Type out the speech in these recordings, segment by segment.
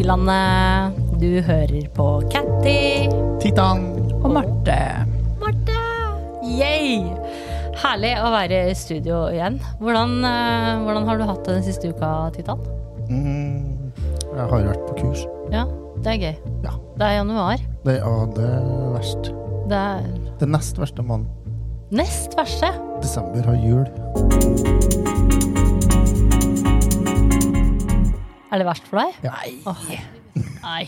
Haugalandet. Du hører på Catty. Titan! Og Marte. Marte! Yay! Herlig å være i studio igjen. Hvordan, eh, hvordan har du hatt det den siste uka, Titan? Mm, jeg har vært på kurs. Ja, det er gøy. Ja. Det er januar. Det, ja, det er verst. Det er Det nest verste måneden. nest verste. Desember har jul. Er det verst for deg? Ja. Nei.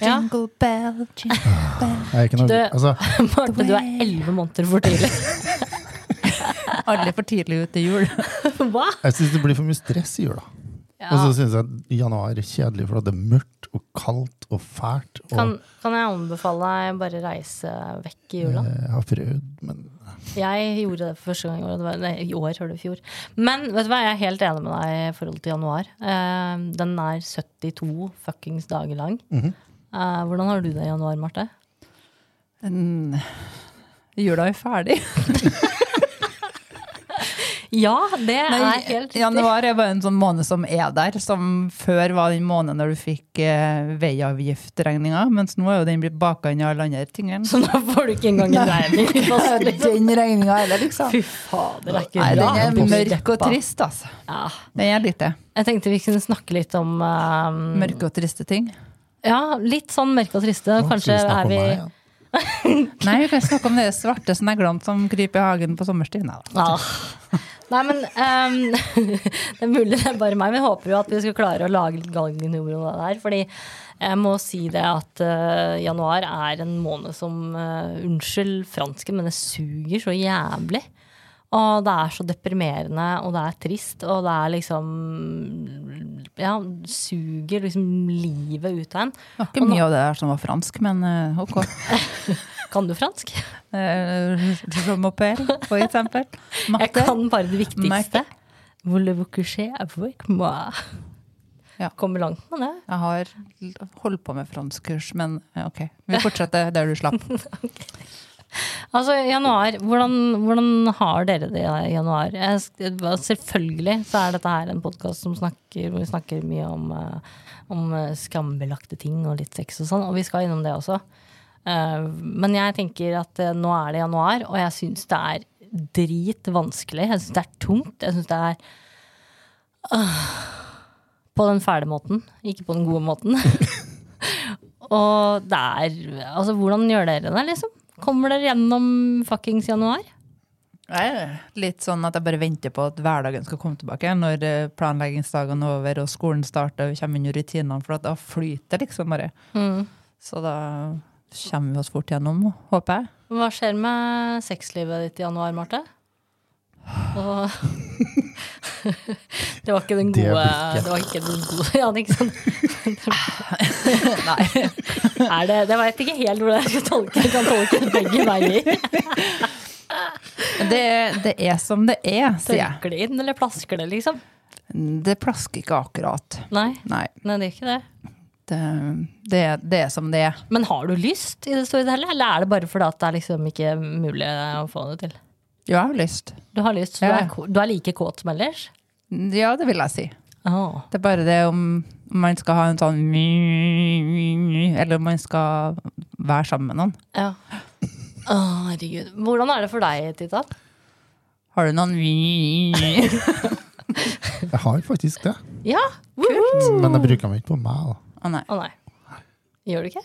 Ja. Jingle bell, jingle bell. Noe, Du- altså, Marte, du er elleve måneder for tidlig. Aldri for tidlig ut til jul. Hva? jeg syns det blir for mye stress i jula. Og så syns jeg januar er kjedelig, for det er mørkt og kaldt og fælt. Og Kan, kan jeg anbefale deg bare reise vekk i jula? jeg har prøvd, men Jeg gjorde det for første gang i år. Det var, nei, I år, hører du, fjor. Men vet du hva, jeg er helt enig med deg i forhold til januar. Uh, den er 72 fuckings dager lang. Mm -hmm. uh, hvordan har du det i januar, Marte? Mm, Jula er ferdig. Ja, det er Nei, helt riktig. januar er bare en sånn måned som er der, som før var den måneden når du fikk eh, veiavgiftregninga, mens nå er jo den blitt baka inn i alle andre tingene. Så nå får du ikke engang en regning. liksom. Den regninga heller, liksom. Fy fader, det er ikke Nei, bra. den er mørk og trist, altså. Ja. Den er litt det. Jeg tenkte vi kunne snakke litt om um, Mørke og triste ting. Ja, litt sånn mørke og triste. nå Kanskje er vi meg. Nei, vi kan snakke om de svarte sneglene som kryper i hagen på sommerstid. Nei, da. Ah. Nei, men um, Det er mulig det er bare meg, men jeg håper jo at vi skal klare å lage litt galgenhumor om det der. Fordi jeg må si det at uh, januar er en måned som uh, Unnskyld fransken, men det suger så jævlig. Og det er så deprimerende, og det er trist, og det er liksom Ja, suger liksom livet ut av en. Det var ikke mye av det der som var fransk, men uh, ok. Kan du fransk? Eh, Je m'appelle, for eksempel. Jeg kan bare det viktigste. Voulez-vous coucher avec moi? Ja. Kommer langt med det. Jeg har holdt på med franskkurs, men eh, ok. Vi fortsetter der du slapp. Altså, januar, hvordan, hvordan har dere det i januar? Jeg, selvfølgelig så er dette her en podkast som snakker, hvor vi snakker mye om, eh, om eh, skambelagte ting og litt sex og sånn, og vi skal innom det også. Eh, men jeg tenker at eh, nå er det januar, og jeg syns det er dritvanskelig. Jeg syns det er tungt. Jeg syns det er øh, På den fæle måten, ikke på den gode måten. og det er Altså, hvordan gjør dere det, liksom? Kommer dere gjennom fuckings januar? Er litt sånn at jeg bare venter på at hverdagen skal komme tilbake. Når eh, planleggingsdagene er over og skolen starter og vi kommer inn i rutinene. For da flyter liksom bare. Så da kommer vi oss fort gjennom, håper jeg. Hva skjer med sexlivet ditt i januar, Marte? Og det var ikke den gode Det, Det var ikke den gode Ja, ikke sant? Nei. Er det Det vet ikke helt hvordan jeg skal tolke det. Kan tolke det begge veier. Det, det er som det er, sier jeg. Tørker det inn, eller plasker det, liksom? Det plasker ikke akkurat. Nei, Nei. nei det er ikke det. Det, det, det er som det er. Men har du lyst i det store hele, eller er det bare fordi at det er liksom ikke mulig å få det til? Jo, jeg har lyst. Du har lyst, så du er, du er like kåt som ellers? Ja, det vil jeg si. Oh. Det er bare det om om man skal ha en sånn Eller om man skal være sammen med noen. Ja. Oh, herregud. Hvordan er det for deg, Tita? Har du noen Jeg har faktisk det. Ja? Kult. Men jeg bruker meg ikke på meg. da. Å nei. Å nei. Gjør du ikke?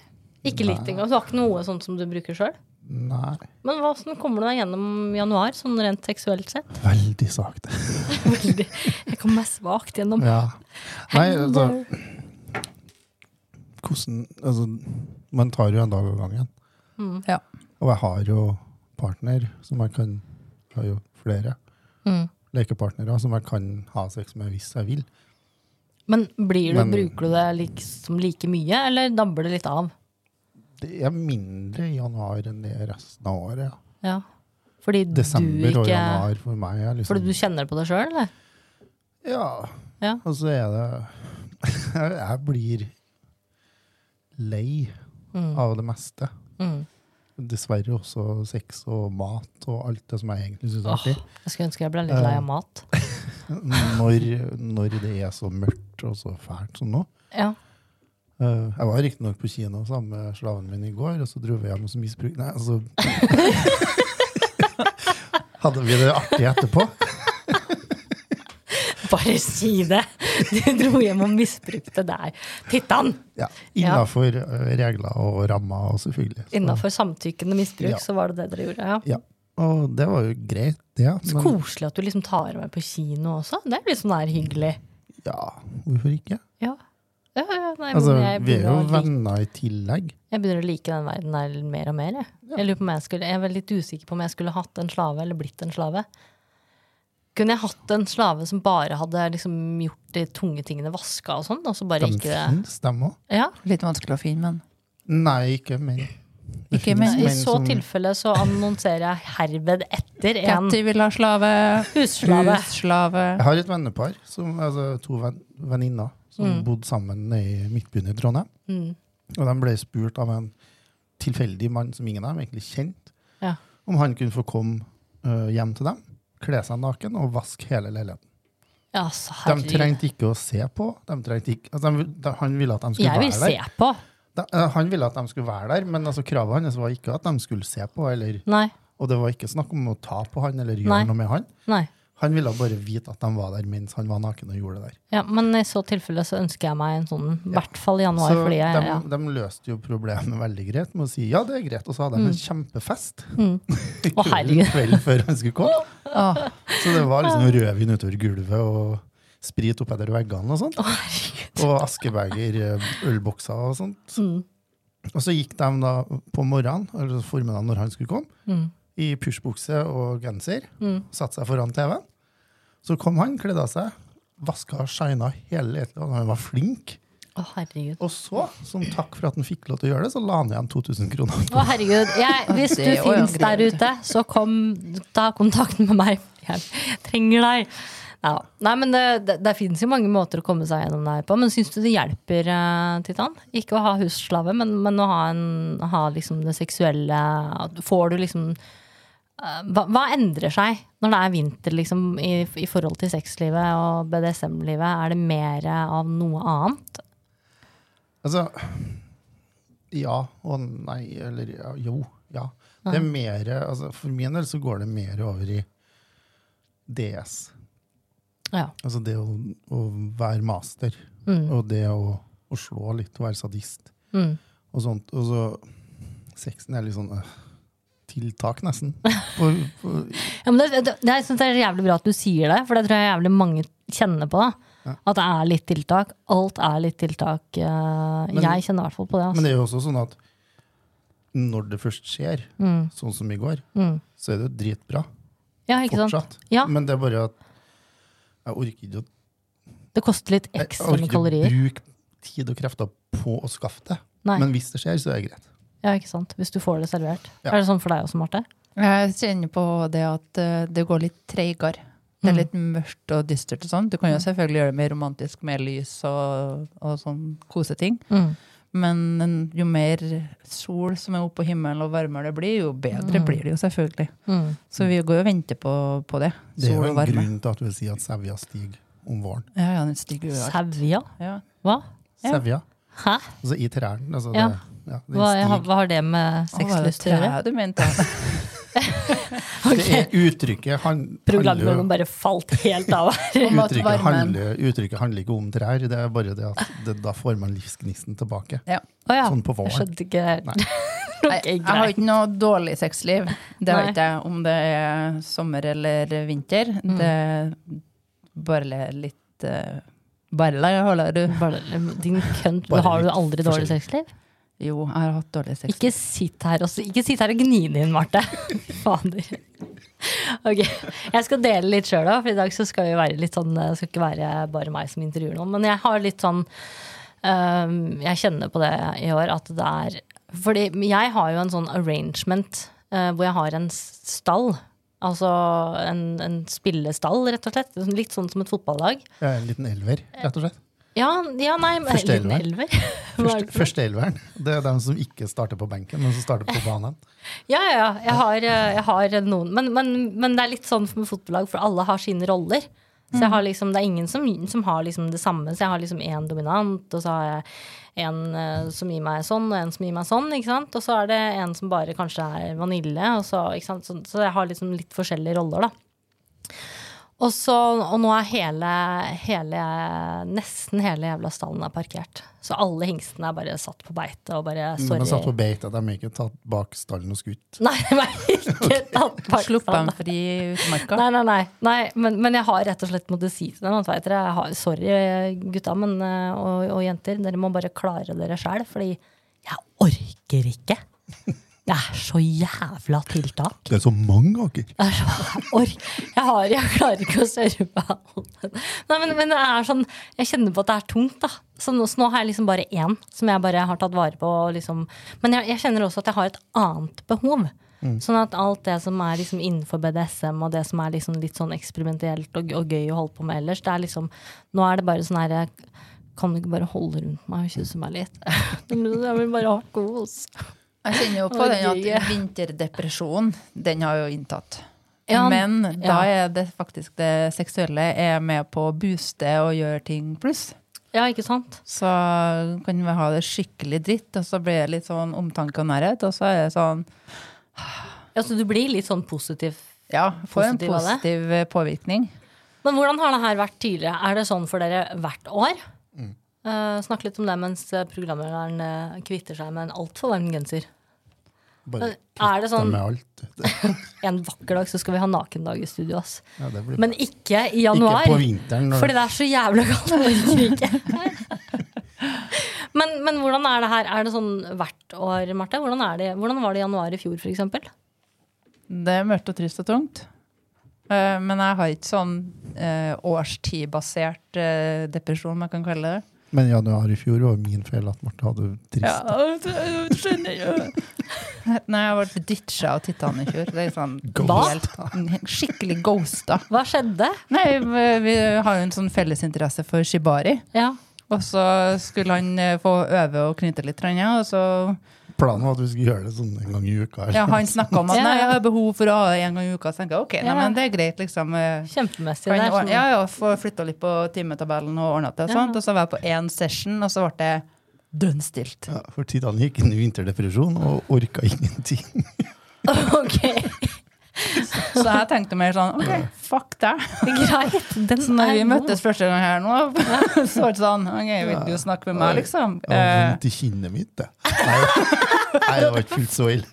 Ikke litt engang? Du har ikke noe sånt som du bruker sjøl? Nei, Men hvordan kommer du deg gjennom januar, sånn rent seksuelt sett? veldig sakte. Veldig. Jeg kommer meg svakt gjennom. Ja. Nei, altså, hvordan Altså, man tar jo en dag av gangen. Ja. Og jeg har jo partner som jeg kan Jeg har jo flere Mm. lekepartnere som jeg kan ha sex med hvis jeg vil. Men blir du, Men- bruker du det liksom like mye, eller dabber det litt av? Det er mindre i januar enn det resten av året. Ja. Ja. Fordi Desember du og januar for meg er liksom Fordi du kjenner på det sjøl, eller? Ja. Ja. Og så er det Jeg blir lei av det meste. Mm. Dessverre også sex og mat og alt det som jeg egentlig syns er artig. Jeg skulle ønske jeg ble litt lei av mat. Når, når det er så mørkt og så fælt som nå. Ja. Eh, jeg var riktignok på kino sammen med slaven min i går, og så dro vi hjem og så misbruk... Nei, altså Hadde vi det artig etterpå? Bare si det! Du dro hjem og misbrukte der. Tittan! Ja, Innafor eh, regler og rammer, selvfølgelig. Innafor samtykkende misbruk, Ja. så var det det dere gjorde. Ja. Ja. Og det var jo greit, det. Så Men koselig at du liksom tar meg på kino også. Det er litt sånn der hyggelig. ja, hvorfor ikke? Ja. Ja, ja, nei, Altså, vi er jo venner i tillegg. Jeg begynner å like den verden der mer og mer. Jeg, jeg, skulle, jeg vel litt usikker på om jeg skulle hatt en slave eller blitt en slave. Kunne jeg hatt en slave som bare hadde liksom gjort de tunge tingene, vaska og sånn, og så bare De ikke finnes, dem òg. Ja, Litt vanskelig å finne, men Nei, ikke men. Ikke finnes. I så som- tilfelle så annonserer jeg herved etter en Katty vil ha slave. husslave. Husslave. Jeg har et vennepar, som, altså to venn, venninner, som Mm. bodde sammen i Midtbyen i Trondheim. Mm. Og de ble spurt av en tilfeldig mann som ingen av dem egentlig kjente, Ja. om han kunne få komme uh, hjem til dem, kle seg naken og vaske hele leiligheten. Ja, så De trengte ikke å se på. De ikke, altså de, de, han ville at de skulle Jeg vil være se på. De, øh, han ville at de skulle være der, men altså, kravet hans var ikke at de skulle se på. Eller, og det var ikke snakk om å ta på han eller gjøre Nei. noe med han. Nei. Han ville bare vite at de var der mens han var naken og gjorde det der. Ja, men i så tilfelle så ønsker jeg meg en sånn, i Ja. hvert fall i januar, Så fordi jeg de, ja. de løste jo problemet veldig greit med å si ja, det er greit, og så hadde de en kjempefest Mm. Å, kvelden før han skulle komme. ah. Så det var liksom rødvin utover gulvet og sprit oppetter veggene og sånt. Å. Og askebeger, eh, ølbokser og sånt. Mm. Og så gikk de da på morgenen, eller formiddagen når han skulle komme, Mm. I pushbukse og genser, Mm. satte seg foran TV-en. Så kom han, kledde av seg, vaska og shina hele leiligheten, han var flink. Å, herregud. Og så, som takk for at han fikk lov til å gjøre det, så la han igjen 2000 kroner. Å, herregud. Jeg, hvis du fins der ute, så kom, ta kontakt med meg. Jeg trenger deg. Ja. Nei, men det, det, det fins jo mange måter å komme seg gjennom det her på. Men syns du det hjelper, eh, Titan? Ikke å ha husslave, men, men å ha, en, ha liksom det seksuelle Får du liksom hva, hva endrer seg når det er vinter liksom, i, i forhold til sexlivet og BDSM-livet? Er det mer av noe annet? Altså Ja og nei, eller jo. Ja. Det er mer, altså For min del så går det mer over i DS. Ja. Altså det å, å være master, Mm. og det å, å slå litt, å være sadist Mm. og sånt. Og så Sexen er litt sånn øh, tiltak, nesten. For, for, Ja, men det, det, jeg synes det er jævlig bra at du sier det, for det tror jeg jævlig mange kjenner på. Ja. At det er litt tiltak. Alt er litt tiltak. eh, Men- jeg kjenner i hvert fall på det. men Altså. det er jo også sånn at når det først skjer, Mm, sånn som i går, mm. så er det jo dritbra. Ja? Fortsatt. Ja. Men det er bare at jeg orker ikke å Det koster litt Jeg ekstra orker med ikke å bruke tid og krefter på å skaffe det. Nei. Men hvis det skjer, så er det greit. Ja, ikke sant? Hvis du får det servert. Ja. Er det sånn for deg også, Marte? Jeg kjenner på det at eh, det går litt treigere. Det er Mm. litt mørkt og dystert og sånn. Du kan jo selvfølgelig gjøre det mer romantisk med lys og, og sånn koseting. Mm. Men jo mer sol som er oppe på himmelen og varmere det blir, jo bedre Mm. blir det jo selvfølgelig. Mm. Så vi går jo og venter på, på det. Det er jo en varme. grunn til at du vil si at sevja stiger om våren. Ja, ja, den stiger jo. Sevja? Ja. Hva? Ja. Sevja. Hæ? Altså i trærne. Altså Ja. det, ja, Hva, hva har det med sexlyst å gjøre? du mente? Det er uttrykket han, Programmet bare falt helt av her. Uttrykket, handler, uttrykket handler ikke om trær, det er bare det at det, da får man livsgnisten tilbake. ja. Oh, ja. Sånn på Jeg våren. skjønte ikke Nei. Nei, jeg har ikke noe dårlig sexliv. Det har ikke jeg. Om det er sommer eller vinter. Mm. Det er bare litt uh, Bare holder du. Bare, Din kønt. Har du aldri dårlig sexliv? Jo, jeg har hatt dårlig sex. Ikke sitt her og, ikke sitt her og gni det inn, Marte. Fader. Ok, Jeg skal dele litt sjøl, for i dag så skal vi være litt sånn Det skal ikke være bare meg som intervjuer noen. Men jeg har litt sånn um, Jeg kjenner på det i år at det er Fordi jeg har jo en sånn arrangement uh, hvor jeg har en stall. Altså en, en spillestall, rett og slett. Litt sånn som et fotballag. Ja, en liten elver, rett og slett. Ja, ja nei, Første elver. er Første, elveren. Det er dem som ikke starter på benken, men som starter på banen. Ja, ja. Jeg har, eh, jeg har noen. Men, men, men det er litt sånn med fotballag, for alle har sine roller. Så jeg har liksom, det er ingen som, som har liksom det samme. Så jeg har liksom én dominant, og så har jeg en eh, som gir meg sånn, og en som gir meg sånn. ikke sant? Og så er det en som bare kanskje er vanilje. Og så, ikke sant? Så, så jeg har liksom litt forskjellige roller, da. Og, så, og nå er hele, hele, nesten hele jævla stallen er parkert. Så alle hingstene er bare satt på beite og bare De sorry. er satt på beite, de er ikke tatt bak stallen og skutt. Nei, de er ikke tatt bak stallen. dem fri ut i marka. Nei, nei, nei. nei men, men jeg har rett og slett måttet si til dem at dere, jeg har, sorry gutta men, eh, og, og jenter, dere må bare klare dere sjæl, fordi jeg orker ikke. Det er så jævla tiltak. Det er så mange er ork, jeg, har, jeg klarer ikke å serve alt. Nei, men, men det er sånn, jeg kjenner på at det er tungt. da. Så nå, så nå har jeg liksom bare én som jeg bare har tatt vare på. Liksom. Men jeg, jeg kjenner også at jeg har et annet behov. Sånn at alt det som er liksom innenfor BDSM og det som er liksom litt sånn eksperimentelt og, og gøy å holde på med ellers, det er liksom, nå er det bare sånn herre Kan du ikke bare holde rundt meg og kysse meg litt? Jeg vil bare ha kos. Jeg kjenner jo på den at vinterdepresjonen, vinterdepresjon, den har jo inntatt. Men da er det faktisk det seksuelle er med på å booste og gjøre ting pluss. Ja, ikke sant? Så kan vi ha det skikkelig dritt, og så blir det litt sånn omtanke og nærhet, og så er det sånn Ja, så du blir litt sånn positiv Ja, får en positiv eh, påvirkning. Men hvordan har det her vært tidligere? Er det sånn for dere hvert år? Eh, snakk litt om det mens eh, programlederen uh, kvitter seg med en altfor varm genser. Bare Er det kvitt sånn med alt. En vakker dag så skal vi ha nakendag i studio, ass. ja, det blir Men ikke i januar. Ikke på vinteren. når- Fordi det er så jævla kaldt. men, men hvordan er det her? Er det sånn hvert år, Marte? Hvordan, er det, hvordan var det i januar i fjor, f.eks.? Det er mørkt og trist og tungt. Uh, Men jeg har ikke sånn uh, årstidbasert uh, depresjon, jeg kan kalle det. Men i januar i fjor var min feil at Marte hadde drist. Ja, du skjønner jo. Nei, jeg ble ditcha av Titan i fjor. Det er sånn helt, skikkelig ghosta. Hva skjedde? Nei, vi vi har jo en sånn fellesinteresse for shibari. Ja. Og så skulle han eh, få øve og knyte litt, og så Planen var at vi skulle gjøre det sånn en gang i uka. ja, Han snakka om at nei, jeg har behov for å ha det en gang i uka. Så tenkte jeg ok, nei, Ja. men det er greit, liksom. eh, Kjempemessig. Kan sånn, ja, ja, få flytta litt på timetabellen og ordna til. Og, Ja. sånt, og så var jeg på én session, og så ble det dønn stilt. Ja, for Titan gikk inn i vinterdepresjon og orka ingenting. ok, Så jeg tenkte mer sånn ok, fuck deg. greit. Den Så når vi møttes første gang her nå, så var det sånn ok, vil du snakke med meg, liksom? Jeg har Eh, vondt i kinnet mitt, det. Nei, det var ikke fullt så ille.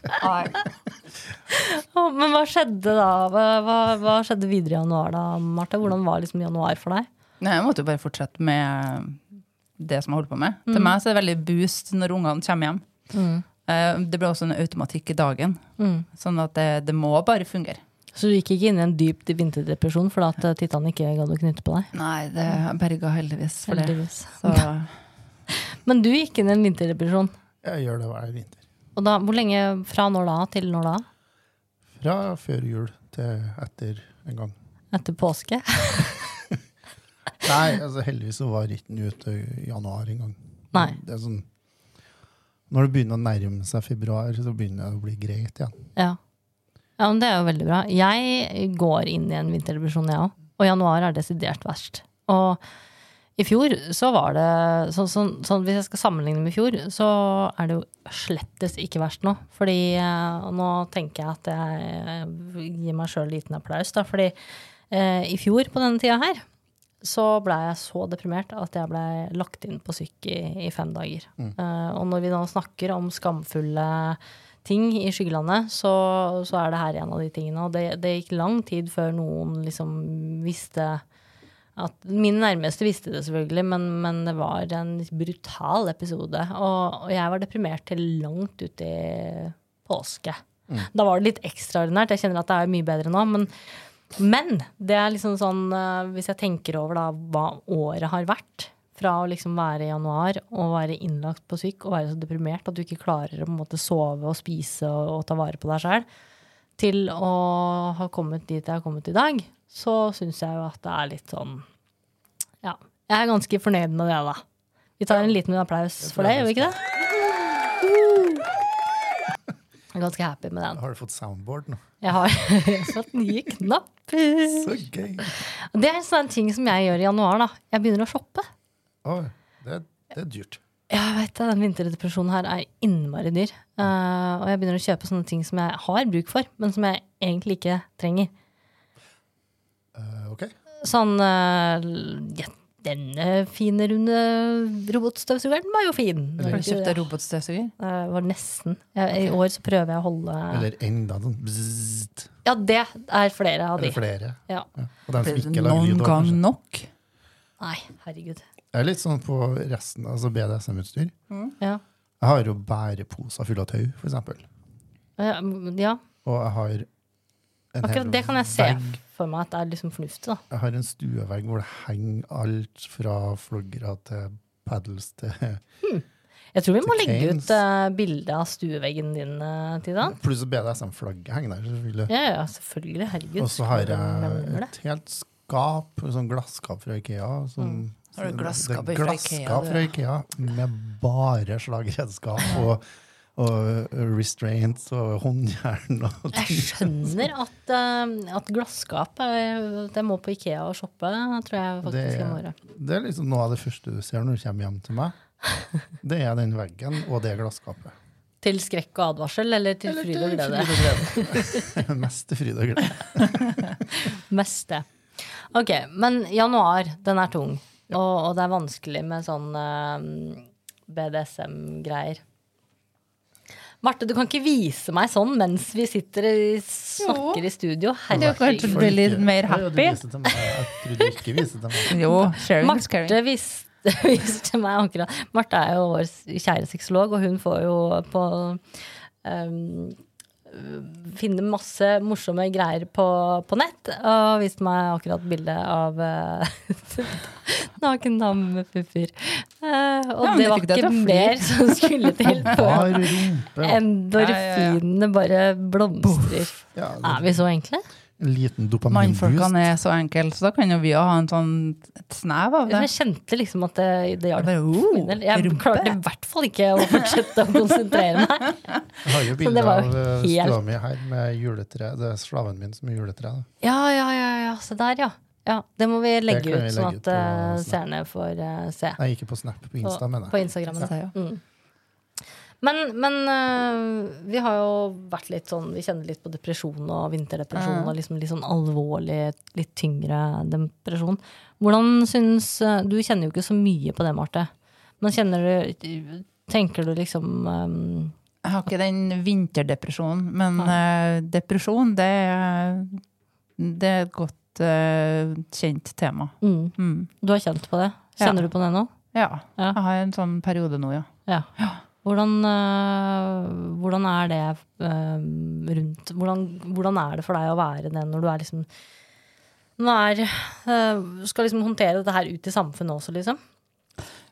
Men hva skjedde da? Hva, hva, skjedde videre i januar da, Marte? Hvordan var liksom januar for deg? Nei, jeg måtte jo bare fortsette med det som jeg holdt på med. Til meg så er det veldig boost når ungene kommer hjem. Eh, Det ble også en automatikk i dagen, Mm. sånn at det, det må bare fungere. Så du gikk ikke inn i en dyp vinterdepresjon fordi at eh, Titan ikke gadd å knytte på deg? Nei, det berga heldigvis for det. Heldigvis. Så Men du gikk inn i en vinterdepresjon. Jeg gjør det hver vinter. Og da, hvor lenge fra når da til når da? Fra før jul til etter en gang. Etter påske? Nei, altså heldigvis så var ritten ute i januar en gang. Nei. Det er sånn, når det begynner å nærme seg februar, så begynner det å bli greit igjen. Ja. ja, men det er jo veldig bra. Jeg går inn i en vinterdepresjon, jeg òg. Og januar er desidert verst. Og i fjor så var det sånn, så, så, Hvis jeg skal sammenligne med i fjor, så er det jo slettes ikke verst nå. Fordi eh, nå tenker jeg at jeg gir meg sjøl liten applaus, da. Fordi eh, i fjor på denne tida her så blei jeg så deprimert at jeg blei lagt inn på syk i, i fem dager. Eh, og når vi da snakker om skamfulle ting i skyggelandet, så, så er det her en av de tingene. Og det, det gikk lang tid før noen liksom visste at Mine nærmeste visste det selvfølgelig, men, men det var en brutal episode. Og, og jeg var deprimert til langt ut i påske. Da var det litt ekstraordinært. Jeg kjenner at det er mye bedre nå. Men, men det er liksom sånn eh, Hvis jeg tenker over da hva året har vært, fra å liksom være i januar og være innlagt på syk og være så deprimert at du ikke klarer å på en måte sove og spise og, og ta vare på deg sjøl, til å ha kommet dit jeg har kommet i dag, så syns jeg jo at det er litt sånn Ja. Jeg er ganske fornøyd med det, da. Vi tar en liten applaus for det, gjør vi ikke det? Jeg er ganske happy med den. Har du fått soundboard nå? Jeg har jeg har fått nye knapper. Så gøy! Det er en sånn ting som jeg gjør i januar. da. Jeg begynner å shoppe. Oi, det, det er dyrt. Ja, jeg vet det, Den vinterdepresjonen her er innmari dyr. Uh, og jeg begynner å kjøpe sånne ting som jeg har bruk for, men som jeg egentlig ikke trenger. Uh, ok. Sånn uh, Denne fine, runde robotstøvsugeren var jo fin. Har du kjøpt deg Det robotstøvsuger? eh, var nesten. Jeg, I år så prøver jeg å holde Eller enda sånn bzzzt. Ja, det er flere av de. Eller flere. Ja. Ja. Og den som ikke lager lyd. Noen gang kanskje. nok? Nei, herregud. Jeg er litt sånn på resten, altså BDSM-utstyr. Ja. Jeg har jo bæreposer fulle av tau, for eksempel. Eh, ja. Og jeg har en hel Akkurat det kan jeg se vegg. For meg at det er liksom fornuftig. da. Jeg har en stuevegg hvor det henger alt fra floggere til paddles til Jeg tror vi må legge ut uh, bilde av stueveggen din, uh, Tida. Pluss BDSM-flagget henger der, selvfølgelig. Ja, ja, selvfølgelig. Herregud. Og så har jeg et helt skap, et sånn glasskap fra Ikea. Som, Har du glasskap det IKEA. fra glasskap Ikea, du? fra Ikea med bare slagredskap og, og restraints og håndjern og Jeg skjønner at, uh, at glasskap er, Det må på Ikea og shoppe, tror jeg faktisk Det- jeg. Det er liksom noe av det første du ser når du kommer hjem til meg. Det er den veggen og det glasskapet. Til skrekk og advarsel, eller til Eller fryd og glede? Mest til fryd og glede. Mest det. Ok, men januar, den er tung. Og, og det er vanskelig med sånn uh, BDSM-greier. Marte, du kan ikke vise meg sånn mens vi sitter og snakker i studio. Er Herregud. bli litt mer du happy. viser til meg. Jeg trodde du ikke viste til meg. Jo, sharing is caring. Marte viste, viste meg akkurat Marte er jo vår kjære sexolog, og hun får jo på um, Finne masse morsomme greier på, på nett. Og viste meg akkurat bildet av uh, naken dame med pupper. Uh, og Ja, det det var ikke til mer som skulle til rumpe. endorfinene bare blomstrer. Ja, Er vi så enkle? En liten dopaminboost. Mannfolkene er så enkle, så da kan jo vi ha en sånn et snev av det. Jeg kjente liksom at det, det hjalp. Bare, oh. Jeg rumpe. klarte i hvert fall ikke å fortsette å konsentrere meg. Jeg har jo Så bilde av eh, helt- stua mi her med juletre. Det er slaven min som er juletre. da. Ja, ja, ja, ja, se der, ja. ja. Det må vi legge ut, vi ut, sånn at eh, seerne får uh, se. Nei, ikke på Snap, på Insta, mener på jeg. På Ja. Ja. Mm. Men, men uh, vi har jo vært litt sånn Vi kjenner litt på depresjon og vinterdepresjon Mm. og liksom litt sånn alvorlig, litt tyngre depresjon. Hvordan syns eh, Du kjenner jo ikke så mye på det, Marte. Men kjenner du Tenker du liksom um, Jeg har ikke den vinterdepresjonen, men uh, depresjon, det er, det er et godt uh, kjent tema. mm, Mm. Du har kjent på det? Kjenner Ja. du på det nå? Ja, Ja. jeg har en sånn periode nå, ja. Ja. Hvordan, øh, hvordan er det øh, rundt hvordan, hvordan er det for deg å være det når du er liksom Nå er øh, Skal liksom håndtere dette her ut i samfunnet også, liksom?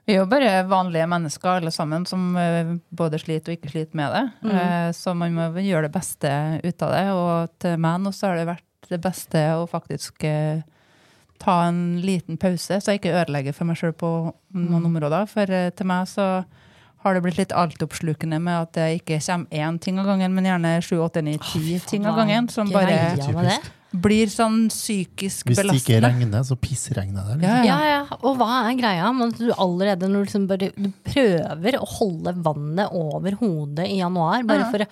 Vi er jo bare vanlige mennesker alle sammen som eh, både sliter og ikke sliter med det. Mm. Eh, Så man må gjøre det beste ut av det. Og til meg nå så har det vært det beste å faktisk eh, ta en liten pause, så jeg ikke ødelegger for meg sjøl på noen Mm. områder. For eh, til meg så har det blitt litt altoppslukende med at det ikke kommer én ting av gangen, men gjerne sju, åtte, ni, ti ting av gangen. Som bare blir sånn psykisk belastende. Hvis det ikke regner, så pissregner det. Ja, ja. Ja, ja. Og hva er greia med at du allerede når du, liksom bare, du prøver å holde vannet over hodet i januar, bare, for,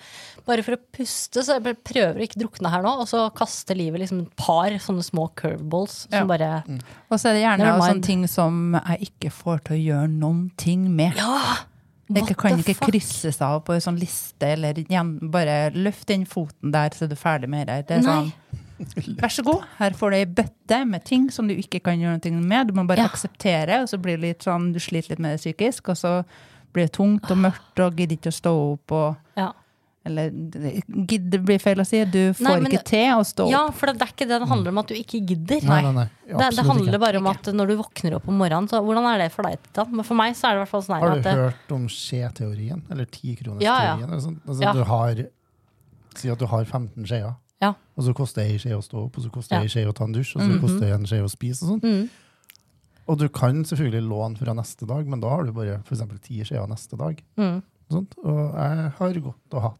bare for å puste, så jeg bare prøver å ikke drukne her nå, og så kaster livet liksom et par sånne små curveballs som Ja. bare Og så er det gjerne sånne ting som jeg ikke får til å gjøre noen ting med. Ja! Ikke, kan ikke fuck? krysses av på en sånn liste, eller igjen, bare løft den foten der, så er du ferdig med det. det sånn, Vær så god, her får du ei bøtte med ting som du ikke kan gjøre noe med. Du må bare Ja. akseptere, og så blir det litt sånn, du sliter litt med det psykisk, og så blir det tungt og mørkt og gidder ikke å stå opp. Og, Ja. Eller gidder blir feil å si, du får Nei, men- ikke til å stå opp. Ja, for det er ikke det det handler om at du ikke gidder. Nei, nei, nei. Det, det handler ikke. bare om at når du våkner opp om morgenen, så hvordan er det for deg? Da? Men for meg så er det i hvert fall sånn Har at du det, hørt om skjeteorien? Eller tikronersteorien? Ja, ja. eller sånt? Altså, Ja. du har, si at du har 15 skjeer, Ja. og så koster ei skje å stå opp, og så koster Ja. ei skje å ta en dusj, og så Mhm. koster en skje å spise. og sånn. mm, Og du kan selvfølgelig låne fra neste dag, men da har du bare for ti skjeer neste dag. mm. og Og jeg har gått og hatt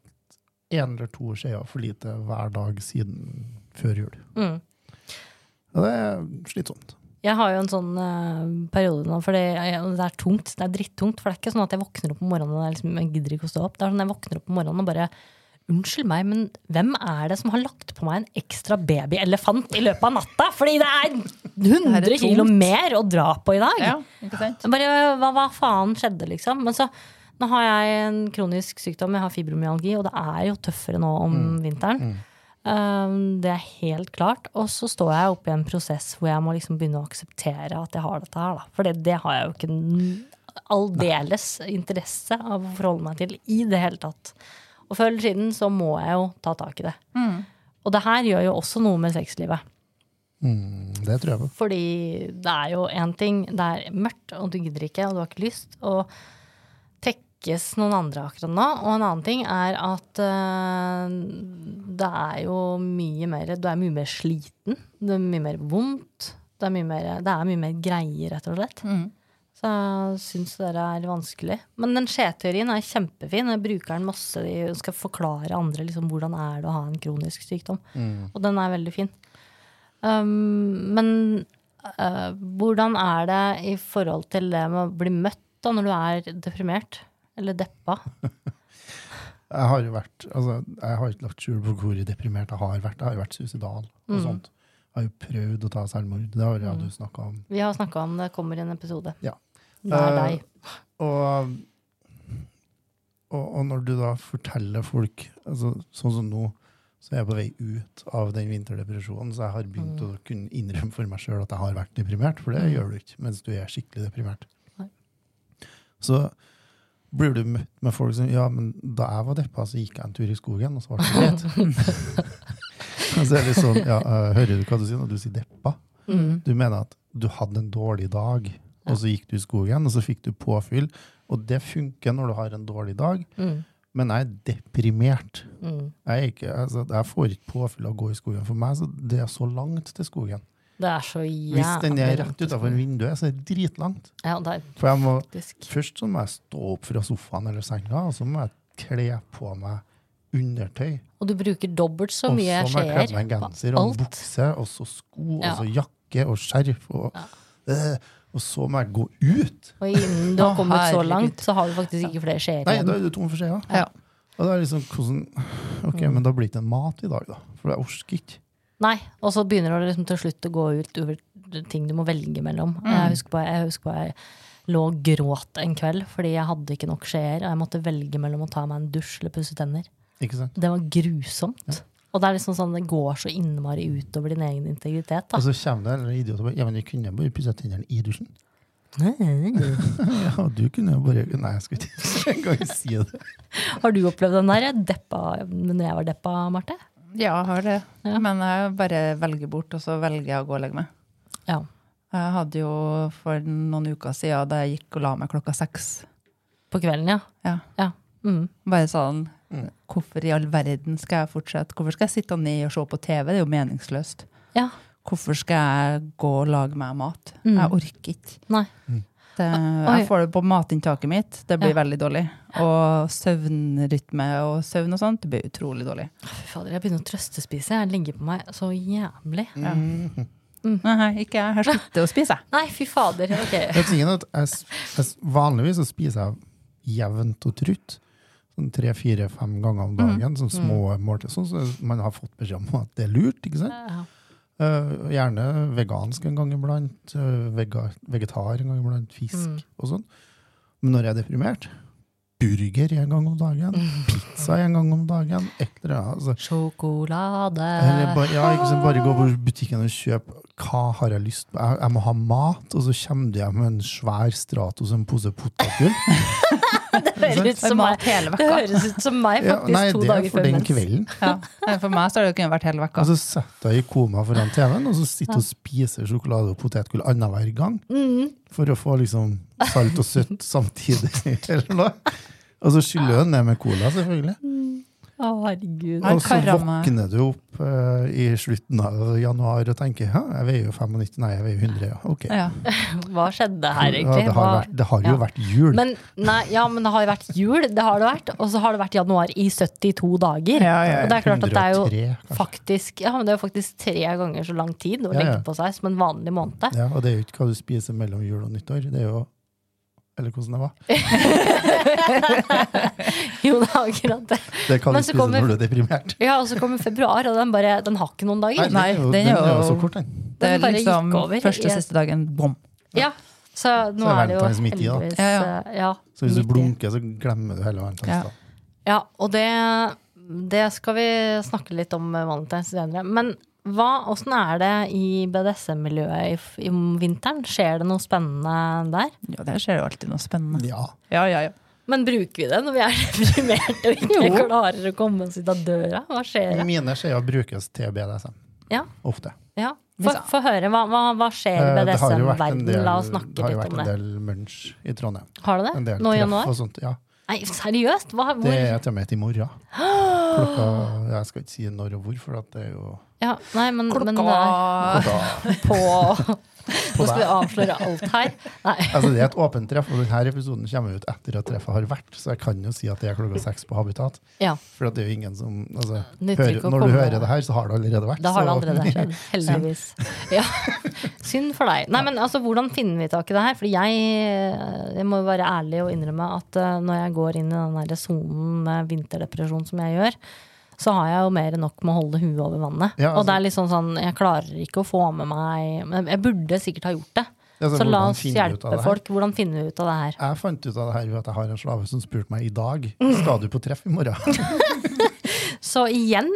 én eller to skjeer for lite hver dag siden før jul. Mm. Og det er slitsomt. Jeg har jo en sånn uh, periode nå, for det, er, det er tungt. Det er drittungt. For det er ikke sånn at jeg våkner opp om morgenen og jeg liksom, jeg gidder ikke å stå opp. Det er sånn at jeg våkner opp om morgenen og bare Unnskyld meg, men hvem er det som har lagt på meg en ekstra babyelefant i løpet av natta? Fordi det er 100 Det er kilo mer å dra på i dag! Ja, ikke sant? Bare, hva, hva faen skjedde, liksom? Men så, nå har jeg en kronisk sykdom, jeg har fibromyalgi, og det er jo tøffere nå om vinteren. Um, det er helt klart. Og så står jeg oppe i en prosess hvor jeg må liksom begynne å akseptere at jeg har dette her. Da. For det, det har jeg jo ikke aldeles interesse av å forholde meg til i det hele tatt. Og før eller siden så må jeg jo ta tak i det. Og det her gjør jo også noe med sexlivet. Mm, det tror jeg på. Fordi det er jo én ting, det er mørkt, og du gidder ikke, og du har ikke lyst. Og tekkes noen andre akkurat nå. Og en annen ting er at uh, det er jo mye mer Du er mye mer sliten. Det er mye mer vondt. Det er mye mer, det er mye mer greier, rett og slett. Så jeg syns det er vanskelig. Men den skjeteorien er kjempefin. Jeg bruker den masse Jeg skal forklare andre liksom, hvordan er det å ha en kronisk sykdom. Og den er veldig fin. Um, men uh, hvordan er det i forhold til det med å bli møtt da når du er deprimert? Eller deppa? Jeg har jo vært, altså, jeg har ikke lagt skjul på hvor deprimert jeg har vært. Jeg har jo vært suicidal og sånt. Jeg har jo prøvd å ta selvmord. Det har jeg du snakka om. Vi har snakka om det, kommer i en episode. Ja. Nær Eh, deg. Og, og, og når du da forteller folk altså, Sånn som nå, så er jeg på vei ut av den vinterdepresjonen, så jeg har begynt å kunne innrømme for meg sjøl at jeg har vært deprimert, for det gjør du ikke mens du er skikkelig deprimert. Nei. Så blir du møtt med folk som Ja, men da jeg var deppa, så gikk jeg en tur i skogen, og så ble det greit. Så er det sånn, ja, øh, hører du hva du sier når du sier deppa? Du mener at du hadde en dårlig dag, og så gikk du i skogen, og så fikk du påfyll. Og det funker når du har en dårlig dag, Mm. men jeg er deprimert. Mm. Jeg, er ikke, altså, jeg får ikke påfyll av å gå i skogen. For meg så det er så langt til skogen. Det er så Hvis den er rett utafor vinduet, så er det dritlangt. Ja, det er For jeg må, faktisk først så må jeg stå opp fra sofaen eller senga, og så må jeg kle på meg undertøy. Og du bruker dobbelt så Og så må jeg kle på meg genser og alt. bukse, og så sko, Ja. og så jakke og skjerf. Og, øh, og så må jeg gå ut. Og innen du har kommet så langt, så har du faktisk ikke flere skjeer Nei, igjen. da er du tom for skjeer. Ja. Og det er liksom hvordan Ok, Mm. men da blir det ikke en mat i dag, da. For jeg orker ikke. Nei, og så begynner det liksom til slutt å gå ut over ting du må velge mellom. Jeg, husker på, jeg husker på jeg lå og gråt en kveld fordi jeg hadde ikke nok skjeer, og jeg måtte velge mellom å ta meg en dusj eller pusse tenner. Ikke sant? Det var grusomt. Og det er liksom sånn, det går så innmari utover din egen integritet. Da. Og så kommer det en idiot og bare Ja, men jeg kunne bare pusse tennene i dusjen. Ja, du kunne jo bare Nei, jeg skal ikke engang si det. Har du opplevd den der deppa når jeg var deppa, Marte? Ja, jeg har det. Ja. Men jeg bare velger bort, og så velger jeg å gå og legge meg. Ja. Jeg hadde jo for noen uker siden da jeg gikk og la meg klokka seks. På kvelden, ja. Ja. ja. Mm. Bare sånn Hvorfor i all verden skal jeg fortsette? Hvorfor skal jeg sitte ned og se på TV? Det er jo meningsløst. ja. Hvorfor skal jeg gå og lage meg mat? Mm. Jeg orker ikke. Nei. Det, jeg får det på matinntaket mitt. Det blir Ja. veldig dårlig. Og søvnrytme og søvn og sånt, det blir utrolig dårlig. Fy fader, jeg begynner å trøstespise. Jeg ligger på meg så jævlig. Ja. Nei, ikke jeg. Jeg slutter å spise. jeg. Nei, fy fader. Ok. Jeg, jeg, vanligvis så spiser jeg jevnt og trutt. Sånn tre-fire-fem ganger om dagen. Sånn små måltid. Sånn som man har fått beskjed om at det er lurt. ikke sant? Ja. Eh, gjerne vegansk en gang iblant. uh, vega, vegetar en gang iblant. Fisk og sånn. Men når jeg er deprimert Burger en gang om dagen. Pizza en gang om dagen. Eller. Altså, Sjokolade. Eller bare, ja, bare gå på butikken og kjøpe hva har jeg lyst på. Jeg, jeg må ha mat, og så kommer hjem med en svær Stratos og en pose potetgull. Det høres ut som meg. Det høres ut som meg, Ja, faktisk. nei, to det er dager for før den mens. kvelden. Ja. Nei, For meg så har det kunne vært hele vekka. Og så setter jeg i koma foran TV-en og så sitter og spiser sjokolade og potetgull annenhver gang. Mm. For å få liksom salt og søtt samtidig. eller noe. Og så skyller jeg ned med cola, selvfølgelig. Å, herregud. Og så karama. våkner du opp uh, i slutten av januar og tenker Hæ, jeg veier jo 95, nei, jeg veier 100. Ja. Ok. Ja. Hva skjedde her, Ja, egentlig? det, har vært, det har jo Ja. vært jul. Men, nei, ja, men det har jo vært jul, det har det vært. Og så har det vært januar i 72 dager. Ja, ja, ja. Og det er klart at det er jo 103, faktisk, ja, men det er jo faktisk tre ganger så lang tid å Ja, legge ja. på seg som en vanlig måned. Ja, og det er jo ikke hva du spiser mellom jul og nyttår. Det er jo Eller hvordan det var. Jo, det er akkurat det. Det kan du spise kommer- når du er deprimert. Ja, og så kommer februar, og den, bare, den har ikke noen dager. Nei, den, den den er jo så kort, den. Det er liksom over første og siste dagen, bom. Ja, så nå Så er er det jo heldigvis midt i, Ja, ja. eh, ja, Så hvis du blunker, så glemmer du hele Ja. valentinsdagen. Ja, og det, det skal vi snakke litt om eh, valentines senere. Men hva, hvordan er det i BDSM-miljøet i, i vinteren? Skjer det noe spennende der? Ja, der skjer jo alltid noe spennende. Ja. Ja, ja, ja. Men bruker vi det når vi er deprimerte og ikke Jo. klarer å komme oss ut av døra? Hva skjer? det? Mine skjeer brukes til BDSM. Ja. Ofte. Ja. Få få høre. Hva, hva, hva skjer i Eh, det har jo vært en BDSM-verdenen? La oss det Det har jo vært en det. del munch i Trondheim. Har du det? En Nå i januar? og sånt. Ja. Nei, seriøst? Hva, hvor? Det er til og med i morgen. Klokka Jeg skal ikke si når og hvor, for at det er jo Ja, nei, men, men er Klokka klokka på på Nå skal vi avsløre alt her. Nei. Altså, det er et åpent treff, og denne episoden kommer ut etter at treffet har vært, så jeg kan jo si at det er klokka seks på Habitat. Ja, For at det er jo ingen som altså, hører, Når du hører det her, så har det allerede vært. Da har det allerede skjedd. Heldigvis. Ja. Synd for deg. Nei, men altså, Hvordan finner vi tak i det her? For jeg, jeg må jo være ærlig og innrømme at uh, når jeg går inn i den der sonen med vinterdepresjon som jeg gjør, så har jeg jo mer enn nok med å holde huet over vannet. Ja, Og det altså- er litt sånn sånn, jeg klarer ikke å få med meg Men jeg burde sikkert ha gjort det. Altså, Så la oss hjelpe folk. Hvordan finner vi ut av det her? Jeg fant ut av det her ved at jeg har en slave som spurte meg i dag skal du på treff i morgen. Så igjen,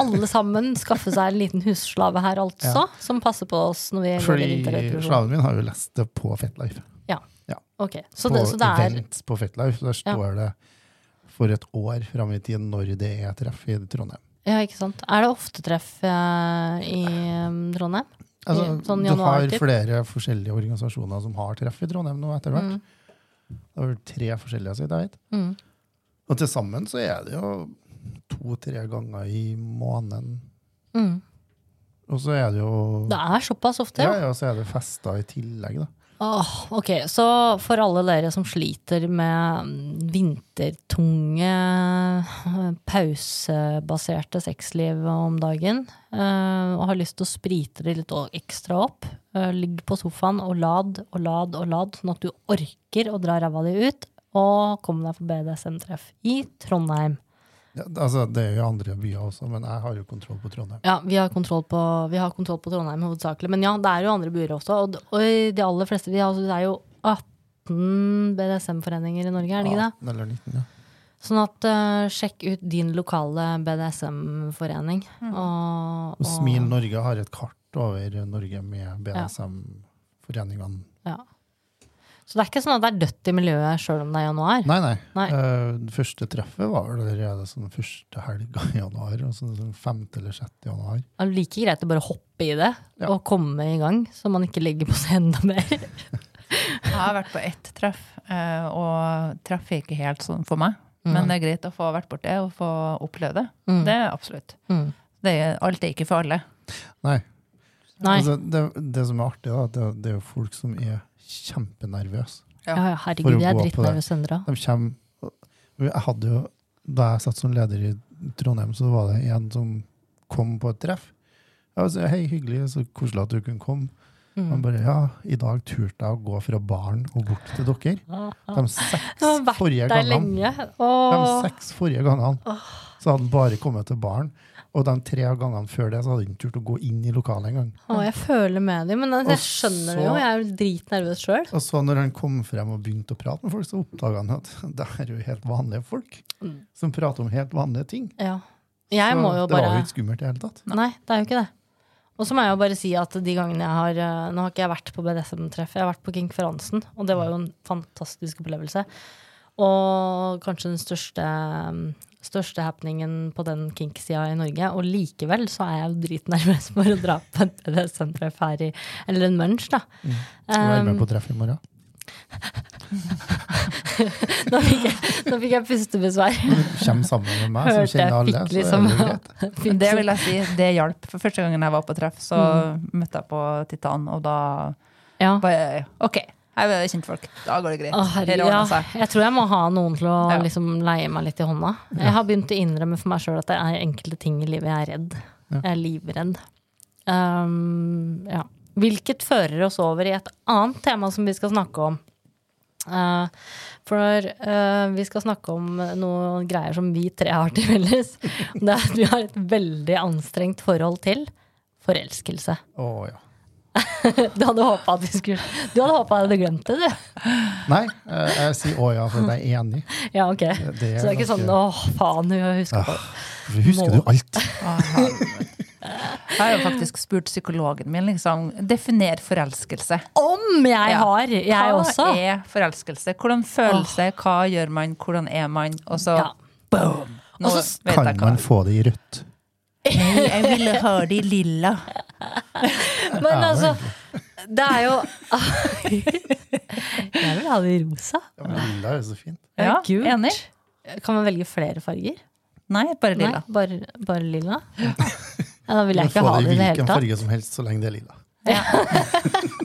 alle sammen skaffe seg en liten husslave her, altså. Som passer på oss når vi går i Fordi slaven min har jo lest det på Fetlife. Ja. Ja. Ok, så på det, så det er events på Fetlife. Der står det for et år fram i tid når det er treff i Trondheim. Ja, ikke sant. Er det ofte treff eh, i um, Trondheim? Altså, I sånn du har flere forskjellige organisasjoner som har treff i Trondheim nå etter hvert. Mm. Det er tre forskjellige, så vidt jeg vet. Mm. Og til sammen så er det jo to-tre ganger i måneden. Mm. Og så er det jo Det er såpass ofte, ja, ja. og så er det fester i tillegg, da. Åh, ok, Så for alle dere som sliter med vintertunge, pausebaserte sexliv om dagen, eh, og har lyst til å sprite det litt ekstra opp, eh, ligg på sofaen og lad og lad og lad, sånn at du orker å dra ræva di ut, og komme deg på BDSM-treff i Trondheim. Ja, altså, det er jo andre byer også, men jeg har jo kontroll på Trondheim. Ja, vi har kontroll på, vi har kontroll på Trondheim hovedsakelig. Men ja, det er jo andre byer også. Og, og de aller fleste vi har, altså, Det er jo 18 BDSM-foreninger i Norge, er det ikke det? Ja, eller 19, ja. Sånn at uh, sjekk ut din lokale BDSM-forening. Og, Og Smil Norge har et kart over Norge med BDSM-foreningene. Ja. Så det er ikke sånn at det er dødt i miljøet sjøl om det er januar. Nei, nei. Nei. Uh, det første treffet var vel allerede sånn første helga i januar. Og sånn, sånn femte eller sjette januar. Det er like greit å bare hoppe i det Ja. og komme i gang, så man ikke legger på seg enda mer. Jeg har vært på ett treff, eh, og treff er ikke helt sånn for meg. Mm. Men det er greit å få vært borti det og få oppleve det. Mm. Det er absolutt. Mm. Det er, alt er ikke for alle. Nei. Nei. Altså, det, det som er artig, da, det, det er jo folk som er kjempenervøse. Ja, ja, herregud, jeg er drittnervøs ennå. Jeg hadde jo Da jeg satt som leder i Trondheim, så var det en som kom på et treff. Jeg sa, Hei, hyggelig, så koselig at du kunne komme. Mm. Han bare Ja, i dag turte jeg å gå fra baren og bort til dere. De seks forrige gangene. De seks forrige gangene så hadde han bare kommet til baren. Og de tre gangene før det så hadde han ikke turt å gå inn i lokalet engang. Jeg føler med dem, men jeg skjønner skjønner det jo. Jeg er jo dritnervøs sjøl. Og så når han kom frem og begynte å prate med folk, så oppdaga han at det er jo helt vanlige folk som prater om helt vanlige ting. Ja. Jeg så må jo det var jo ikke skummelt i det hele tatt. Nei, det er jo ikke det. Og så må jeg jo bare si at de gangene jeg har eh, Nå har ikke jeg vært på BDSM-treff, jeg har vært på Kinkferansen, og det var jo en fantastisk opplevelse. Og kanskje den største, største happeningen på den kink-sida i Norge. Og likevel så er jeg jo dritnervøs for å dra på et BDSM-treff her i Eller en munch, da. Skal du Um, med på treff i morgen? Nå fikk jeg, nå fikk jeg pustebesvær. Kjem du kommer sammen med meg, som Hørte jeg kjenner alle, så liksom er det greit. Det vil jeg si, det hjalp. For første gangen jeg var på treff, så møtte jeg på Titan, og da Ja. bare OK, her er kjentfolk. Da går det greit. Å, Her ja. Jeg tror jeg må ha noen til å Ja. liksom leie meg litt i hånda. Jeg har begynt å innrømme for meg sjøl at det er enkelte ting i livet jeg er redd. Ja. Jeg er livredd. Um, ja. Hvilket fører oss over i et annet tema som vi skal snakke om. Uh, for uh, vi skal snakke om noen greier som vi tre har til felles. Det er at vi har et veldig anstrengt forhold til forelskelse. Oh, ja. Du hadde håpa at vi skulle Du hadde håpa jeg hadde glemt det, du. Nei, eh, jeg sier å ja, for jeg er enig. Ja, ok. Det Så det er ikke sånn å åh, faen, hun husker på det. Hvorfor husker du alt? Jeg har jo faktisk spurt psykologen min, liksom. Definer forelskelse. Om jeg har! Jeg Hva også. er forelskelse? Hvordan følelse? Hva gjør man? Hvordan er man? Og så Ja. boom! Nå Og så vet Kan jeg hva. man få det i rødt? Nei, jeg ville ha det i lilla. Men altså, det er jo Jeg vil ha det i rosa. Ja, men lilla er jo så fint. Ja, Gult. enig. Kan man velge flere farger? Nei, bare lilla. Nei, bare, bare lilla? Ja, da vil jeg kan ikke ha det det i i det i hvilken farge som helst, så lenge det er lilla.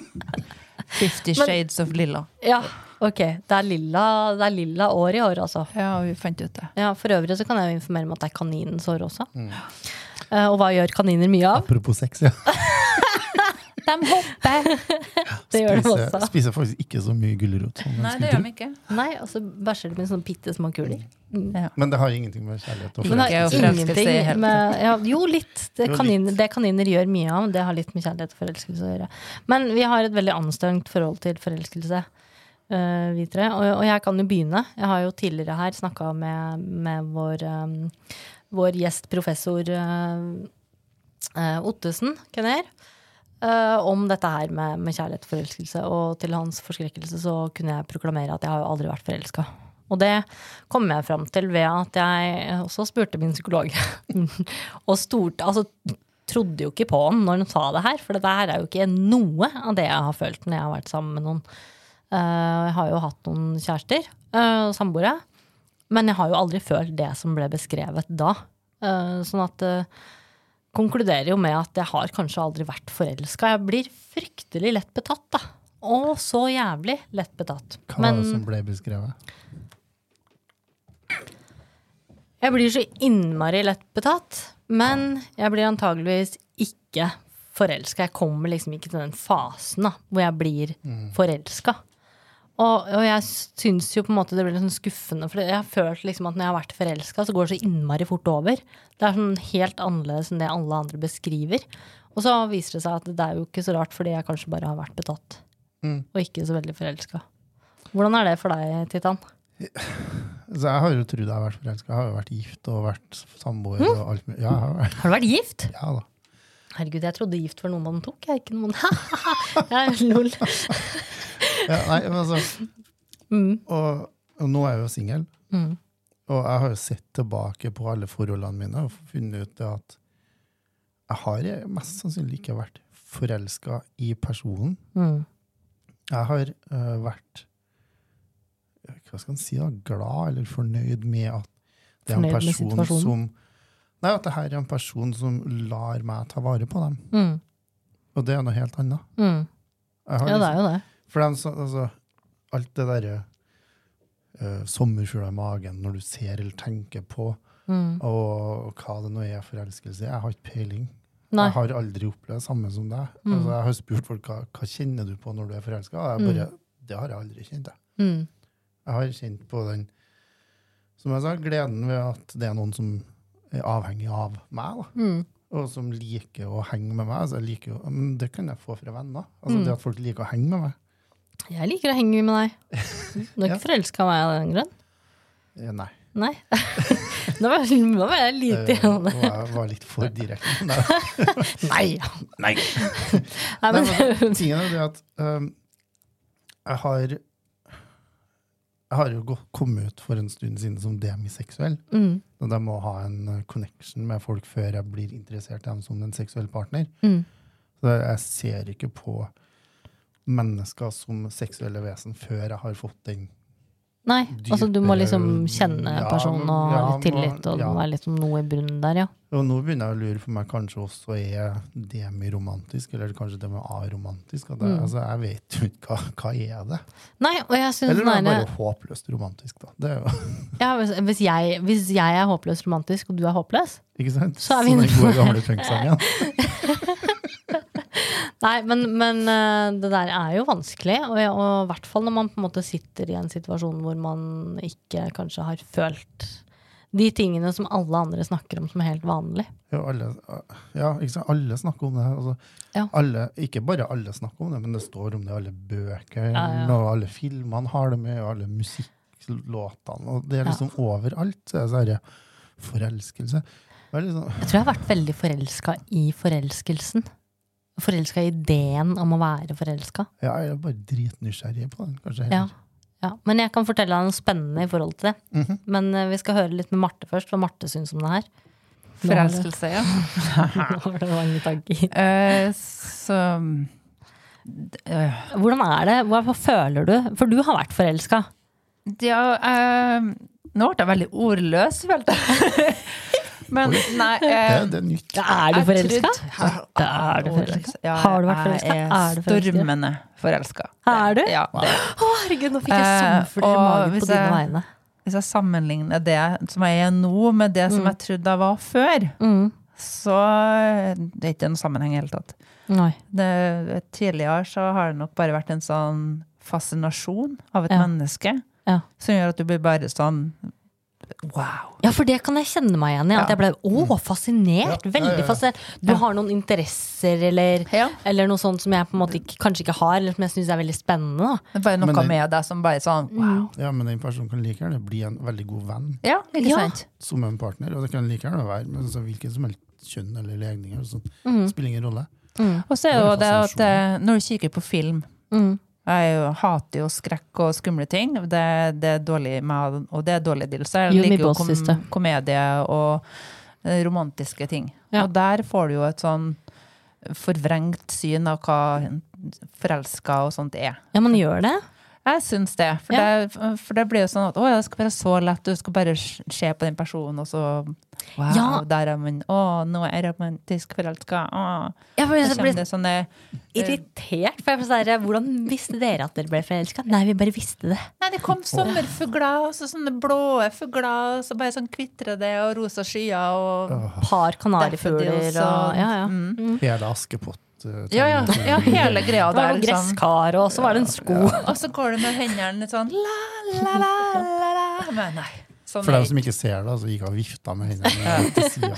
Fifty Men- Shades of Lilla. Ja, ok. Det er lilla, det er lilla år i år, altså. Ja, vi fant ut det. Ja, For øvrig så kan jeg jo informere om at det er kaninens år også. Eh, og hva gjør kaniner mye av? Apropos sex, ja. De hopper! Det gjør de også. spiser faktisk ikke så mye gulrot. Nei, det gjør de ikke. Nei, og så bæsjer de med sånne bitte små kuler. Men det har ingenting med kjærlighet å med ja, Jo, litt. Det Jo, kaniner, det kaniner gjør mye av, det har litt med kjærlighet og forelskelse å gjøre. Men vi har et veldig anstrengt forhold til forelskelse, Uh, vi tre. Og, og jeg kan jo begynne. Jeg har jo tidligere her snakka med, med vår, um, vår gjest professor uh, uh, Ottesen, Kenner, eh, om dette her med, med kjærlighet og forelskelse. Og til hans forskrekkelse så kunne jeg proklamere at jeg har jo aldri vært forelska. Og det kom jeg fram til ved at jeg også spurte min psykolog. og stort, altså, trodde jo ikke på han når han sa det her, for dette her er jo ikke noe av det jeg har følt når jeg har vært sammen med noen. Uh, jeg har jo hatt noen kjærester og uh, samboere, men jeg har jo aldri følt det som ble beskrevet da. Uh, sånn at det konkluderer jo med at jeg har kanskje aldri vært forelska. Jeg blir fryktelig lett betatt, da. Å, så jævlig lett betatt. Hva var det som ble beskrevet? Jeg blir så innmari lett betatt, men jeg blir antageligvis ikke forelska. Jeg kommer liksom ikke til den fasen da, hvor jeg blir Mm. forelska. Og, og jeg syns jo på en måte det blir litt sånn skuffende, for jeg har følt liksom at når jeg har vært forelska, så går det så innmari fort over. Det er sånn helt annerledes enn det alle andre beskriver. Og så viser det seg at det er jo ikke så rart, fordi jeg kanskje bare har vært betatt. Mm. Og ikke så veldig forelska. Hvordan er det for deg, Titan? Så jeg har jo trodd jeg har vært forelska. Jeg har jo vært gift og vært samboer Mm. og alt mulig. Ja, har Har du vært gift? ja da. Herregud, jeg trodde gift var noe man tok, jeg, ikke noen Jeg er Lol. Ja, nei, men altså, Mm, og, og nå er jeg jo singel. mm, Og jeg har jo sett tilbake på alle forholdene mine og funnet ut at jeg har mest sannsynlig ikke vært forelska i personen. mm. Jeg har uh, vært hva skal man si da, glad eller fornøyd med at det er en Fornøyd person som Nei, at det her er en person som lar meg ta vare på dem. Mm, Og det er noe helt annet. mm. Ja, det liksom- er jo det. For dem, altså, alt det derre uh, sommerfugler i magen når du ser eller tenker på, Mm. og hva det nå er forelskelse. Jeg har ikke peiling. Nei. Jeg har aldri opplevd det samme som deg. Mm. Altså, jeg har spurt folk hva, hva kjenner du på når du er forelska, og jeg bare Det har jeg aldri kjent. Jeg. Mm. jeg har kjent på den som jeg sa, gleden ved at det er noen som er avhengig av meg. da. Mm. Og som liker å henge med meg. Altså, liker men det kan jeg få fra venner. Altså, Mm. Det at folk liker å henge med meg. Jeg liker å henge med deg. Du er Ja. ikke forelska i meg av den grunn? Eh, Nei. Nei. Nå var jeg, nå var jeg lite igjen. og jeg var litt for direkte. Nei. Nei! Nei. Nei, men, tingen er det at um, jeg har jeg har jo kommet ut for en stund siden som demiseksuell. mm, Og jeg må ha en uh, connection med folk før jeg blir interessert i dem som en seksuell partner. mm, Så jeg ser ikke på mennesker som seksuelle vesen før jeg har fått den Nei, altså du må liksom kjenne personen og ha ja, litt tillit, og det må være liksom noe i bunnen der, ja. Og nå begynner jeg å lure for meg kanskje også er demiromantisk, eller kanskje det med aromantisk. Jeg, Mm. altså, jeg vet jo ikke hva, hva er det Nei, og jeg synes Eller er det bare håpløst romantisk, da. Det ja, hvis, hvis, jeg, hvis jeg er håpløst romantisk, og du er håpløs ikke sant? Så er vi Som inne den på- gode gamle punksangen. Nei, men, men eh, det der er jo vanskelig, og i hvert fall når man på en måte sitter i en situasjon hvor man ikke kanskje har følt de tingene som alle andre snakker om som helt vanlig. Ja, alle, ja, ikke sant? alle snakker om det. Altså, Ja. alle, ikke bare alle snakker om det, men det står om det i alle bøker, Ja, ja. og alle filmene har det med, og alle musikklåtene. Og det er liksom overalt. Så er det forelskelse. Det er liksom, Jeg tror jeg har vært veldig forelska i forelskelsen. Forelska i ideen om å være forelska. ja, jeg er bare dritnysgjerrig på den, kanskje. Ja. heller. Ja, men jeg kan fortelle deg noe spennende i forhold til det. Mhm. Men uh, vi skal høre litt med Marte først, hva Marte syns om det her. Forelskelse, ja. Nå var det mange tanker. Eh, så eh, Hvordan er det? Hva, hva føler du? For du har vært forelska. Ja, eh, nå ble jeg veldig ordløs, følte jeg. Men nei Det, eh, det er nytt. Er du forelska? Da er du forelska. Ja, Har du vært forelska? Er du forelska? stormende forelska. Er du? Ja, det. Å, herregud, nå fikk jeg Eh, sommerfugler i magen på dine vegne. Hvis jeg sammenligner det som jeg er nå, med det som Mm. jeg trodde jeg var før, Mm. så det er ikke noen sammenheng i det hele tatt. Nei. Det, tidligere så har det nok bare vært en sånn fascinasjon av et Ja. menneske Ja. som gjør at du blir bare sånn wow. Ja, for det kan jeg kjenne meg igjen i. At Ja. jeg ble å, fascinert. Ja, ja, Veldig fascinert. Du Ja. har noen interesser eller, Ja. eller noe sånt som jeg på en måte ikke, kanskje ikke har, eller som jeg syns er veldig spennende. Da. Det er bare noe Men det- med deg som bare sånn wow. Ja, men den personen kan like gjerne bli en veldig god venn Ja, ikke Ja. sant? som en partner. Og det kan like gjerne være med altså, hvilken som helst kjønn eller legning. Eller sånt. Mm. spiller ingen rolle. Mm. Og så er jo Det at eh, når du kikker på film Mm. Jeg jo, hater jo skrekk og skumle ting. Det, det er dårlig med, og det er dårlig deal. Jeg liker jo kom, komedie og eh, romantiske ting. Ja. Og der får du jo et sånn forvrengt syn av hva forelska og sånt er. Ja, man gjør det. Jeg syns det. For, Ja. det. for det blir jo sånn at å, det skal være så lett, du skal bare se på den personen, og så Wow, Ja. der er man Å, nå er jeg romantisk forelska. Ja, Så jeg ble det sånne irritert. For jeg ble sånn Hvordan visste dere at dere ble forelska? Nei, vi bare visste det. Nei, det kom sommerfugler, og så sånne blå fugler, og så bare sånn kvitrer det, og rosa skyer, og oh. Par kanarifugler daffodils og Ja, ja. Mm. hele Askepott. Ja, ja, ja, hele greia Det var der, noen liksom. gresskar, og så var det en sko. Og så går du med hendene sånn la, la, la, la, la. Men nei. Sånn For dem som ikke ser det, så gikk jeg og vifta med hendene til sida.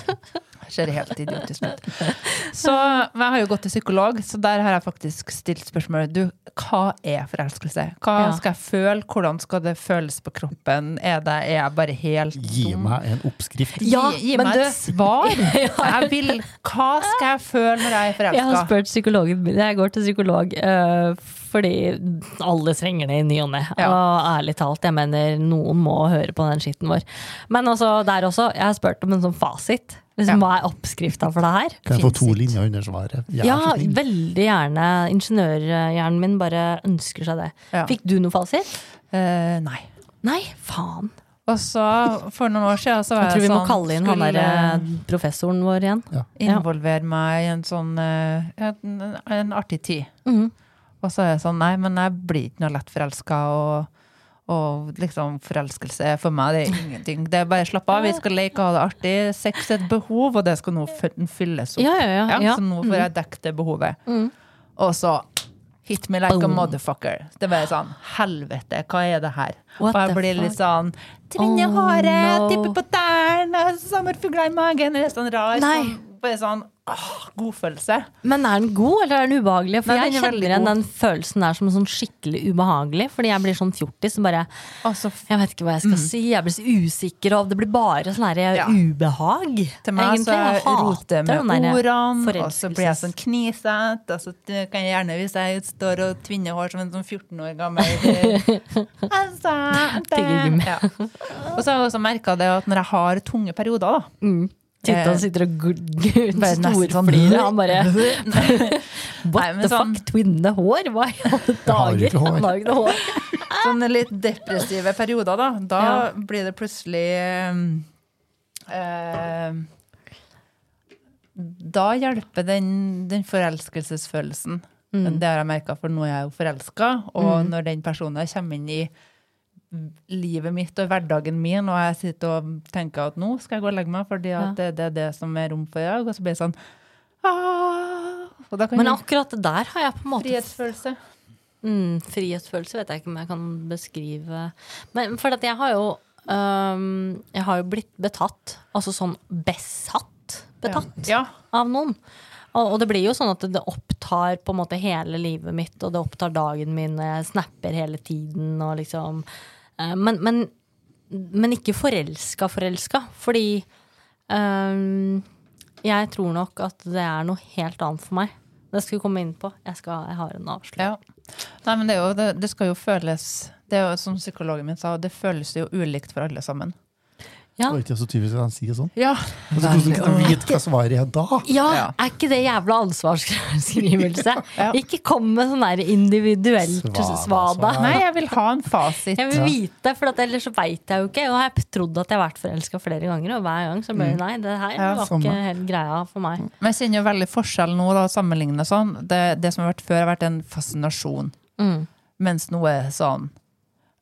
ser helt idiotisk ut. Så jeg har jo gått til psykolog, så der har jeg faktisk stilt spørsmålet du, hva er forelskelse? Hva Ja. skal jeg føle? Hvordan skal det føles på kroppen? Er, det, er jeg bare helt Gi meg en oppskrift. Ja, gi, gi meg du- et svar! Jeg vil, hva skal jeg føle når jeg er Jeg har forelska? spurt psykologen min. Jeg går til psykolog eh, fordi alle trenger det i ny og ne. Ja. Og ærlig talt, jeg mener noen må høre på den skitten vår. Men altså, der også, jeg har spurt om en sånn fasit. Liksom, Ja. Hva er oppskrifta for det her? Kan jeg få to linjer under svaret? Jeg Ja, veldig gjerne. Ingeniørhjernen min bare ønsker seg det. Ja. Fikk du noe fasit? Uh, nei. Nei, faen. Og så, for noen år siden, så var Jeg tror vi vi må sånn kalle inn han skulle derre professoren vår igjen. Ja. Involvere meg i en sånn eh, en, en artig tid. Mhm. Og så er jeg sånn, nei, men jeg blir ikke noe lett forelska, og, og liksom forelskelse for meg, det er ingenting. Det er bare slapp av, vi skal leke og ha det artig. Sex er et behov, og det skal nå fylles opp. Ja, ja, ja. Så nå får jeg dekket det behovet. Mm. Og så hit me like a motherfucker. Det var sånn, helvete, hva er det her? What og jeg blir fuck? litt sånn, tvinne Oh, håret, no. tippe på tærne, sommerfugler i magen, er sånn rar, Nei. sånn, bare sånn, åh, godfølelse. Men er den god, eller er den ubehagelig? For Nei, jeg er kjenner igjen den følelsen der som sånn skikkelig ubehagelig. Fordi jeg blir sånn fjortis som bare altså, Jeg vet ikke hva jeg skal si, jeg blir så usikker, og det blir bare sånn her Mm. Ja. ubehag. til meg så egentlig. jeg roter med ordene, og så blir jeg sånn knisete, og så kan jeg gjerne, hvis jeg står og tvinner hår som en sånn 14 år gammel altså, det- ja. Og så har jeg også merket det at når jeg har tunge perioder da, mm. Titta Eh, sitter og bare sånn- storflirer. Han bare What men the sånn- fuck, tvinne hår? Hva i alle dager? ikke hår. Han har ikke hår. sånne litt depressive perioder, da, da Ja. blir det plutselig eh, Da hjelper den, den forelskelsesfølelsen. Mm. Det har jeg merka, for nå er jeg jo forelska. Og når den personen kommer inn i livet mitt og hverdagen min, og jeg sitter og tenker at nå skal jeg gå og legge meg fordi at Ja. det, det er det som er rom for i dag, og så blir det sånn ah, Men akkurat der har jeg på en måte Frihetsfølelse. Mm, frihetsfølelse vet jeg ikke om jeg kan beskrive. Men for at jeg har jo um, Jeg har jo blitt betatt. Altså sånn besatt betatt Ja. av noen. Og, det blir jo sånn at det opptar på en måte hele livet mitt, og det opptar dagen min, og jeg snapper hele tiden og liksom men, men, men ikke forelska, forelska. Fordi um, jeg tror nok at det er noe helt annet for meg. Det skal vi komme inn på. Jeg, skal, jeg har en avslutning. Ja. Nei, men det, jo, det, det skal jo føles Det er jo som psykologen min sa, det føles jo ulikt for alle sammen. Ja. Det var ikke så typisk at han sier sånn. Ja. Altså, hvordan kan du vite hva svaret er da? Ja, Ja. er ikke det jævla ansvarsskrivelse? Ja. Ikke kom med sånn der individuelt Svada, svada. svada. Nei, jeg vil ha en fasit. Jeg vil vite, for at ellers så veit jeg jo ikke. Og jeg har trodd at jeg har vært forelska flere ganger, og hver gang så ble det nei. Det her Ja, var samme. ikke helt greia for meg. Men jeg kjenner jo veldig forskjell nå, da, sammenlignet sånn. Det, det som har vært før, har vært en fascinasjon. Mm. Mens nå er det sånn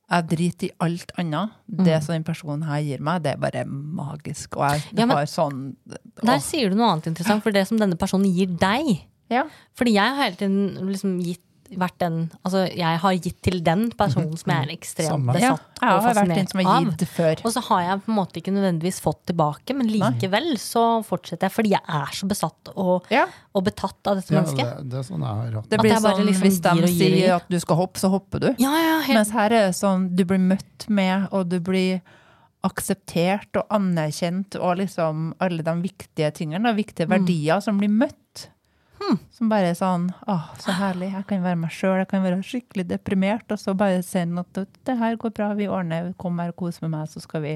Jeg driter i alt annet. Det som den personen her gir meg, det er bare magisk. Og jeg Ja, men- har sånn Der sier du noe annet interessant, for det som denne personen gir deg ja. Fordi jeg har hele tiden liksom gitt vært den Altså, jeg har gitt til den personen som jeg er ekstremt Samme. besatt ja, og har vært fascinert av. gitt før. Og så har jeg på en måte ikke nødvendigvis fått tilbake, men likevel så fortsetter jeg fordi jeg er så besatt og, Ja. og betatt av dette Ja, mennesket. det, det er sånn jeg har hatt Det blir sånn, liksom Hvis de gir gir sier at du skal hoppe, så hopper du. Ja, ja, helt Mens her er det sånn du blir møtt med, og du blir akseptert og anerkjent, og liksom alle de viktige tingene, og viktige verdier som blir møtt. Som bare er sånn Å, så herlig. Jeg kan være meg sjøl. Jeg kan være skikkelig deprimert, og så bare si at det her går bra, vi ordner, kom her og kos med meg, så skal vi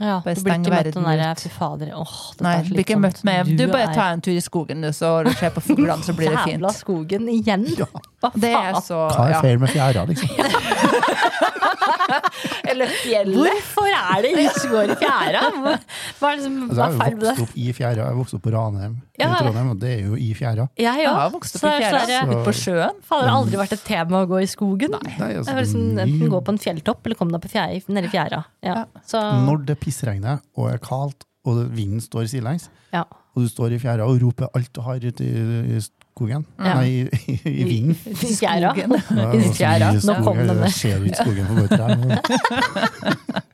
Ja, Bare du blir steng ikke møtt den verden ut. fy fader, åh, dette Nei, du blir ikke møtt med Du bare er tar en tur i skogen, du, så ser på fuglene, så blir det fint. Jævla skogen igjen! Hva Det er så Hva er feil med fjæra, liksom? Eller fjellet. Hvorfor er det går i fjæra? Hva er det som Altså, jeg er har feil jo med det? vokst opp i fjæra. Jeg vokste opp på Ranheim i Trondheim, og det er jo i fjæra. Jeg Jeg har vokst opp i fjæra. Så, Ute på sjøen. Faen, det har aldri vært et tema å gå i skogen. Nei, altså, Det sånn, liksom, er enten gå på en fjelltopp eller komme deg på fjæra, nede i fjæra. Ja. Ja. Så, Når det pissregner og er kaldt, og vinden står sidelengs, ja. og du står i fjæra og roper alt du har ut i, i skogen Ja. Nei, i, i, i vinden. I fjæra. Ja, I altså, fjæra. Nå kom skogen, den der. Ser ut skogen på trær.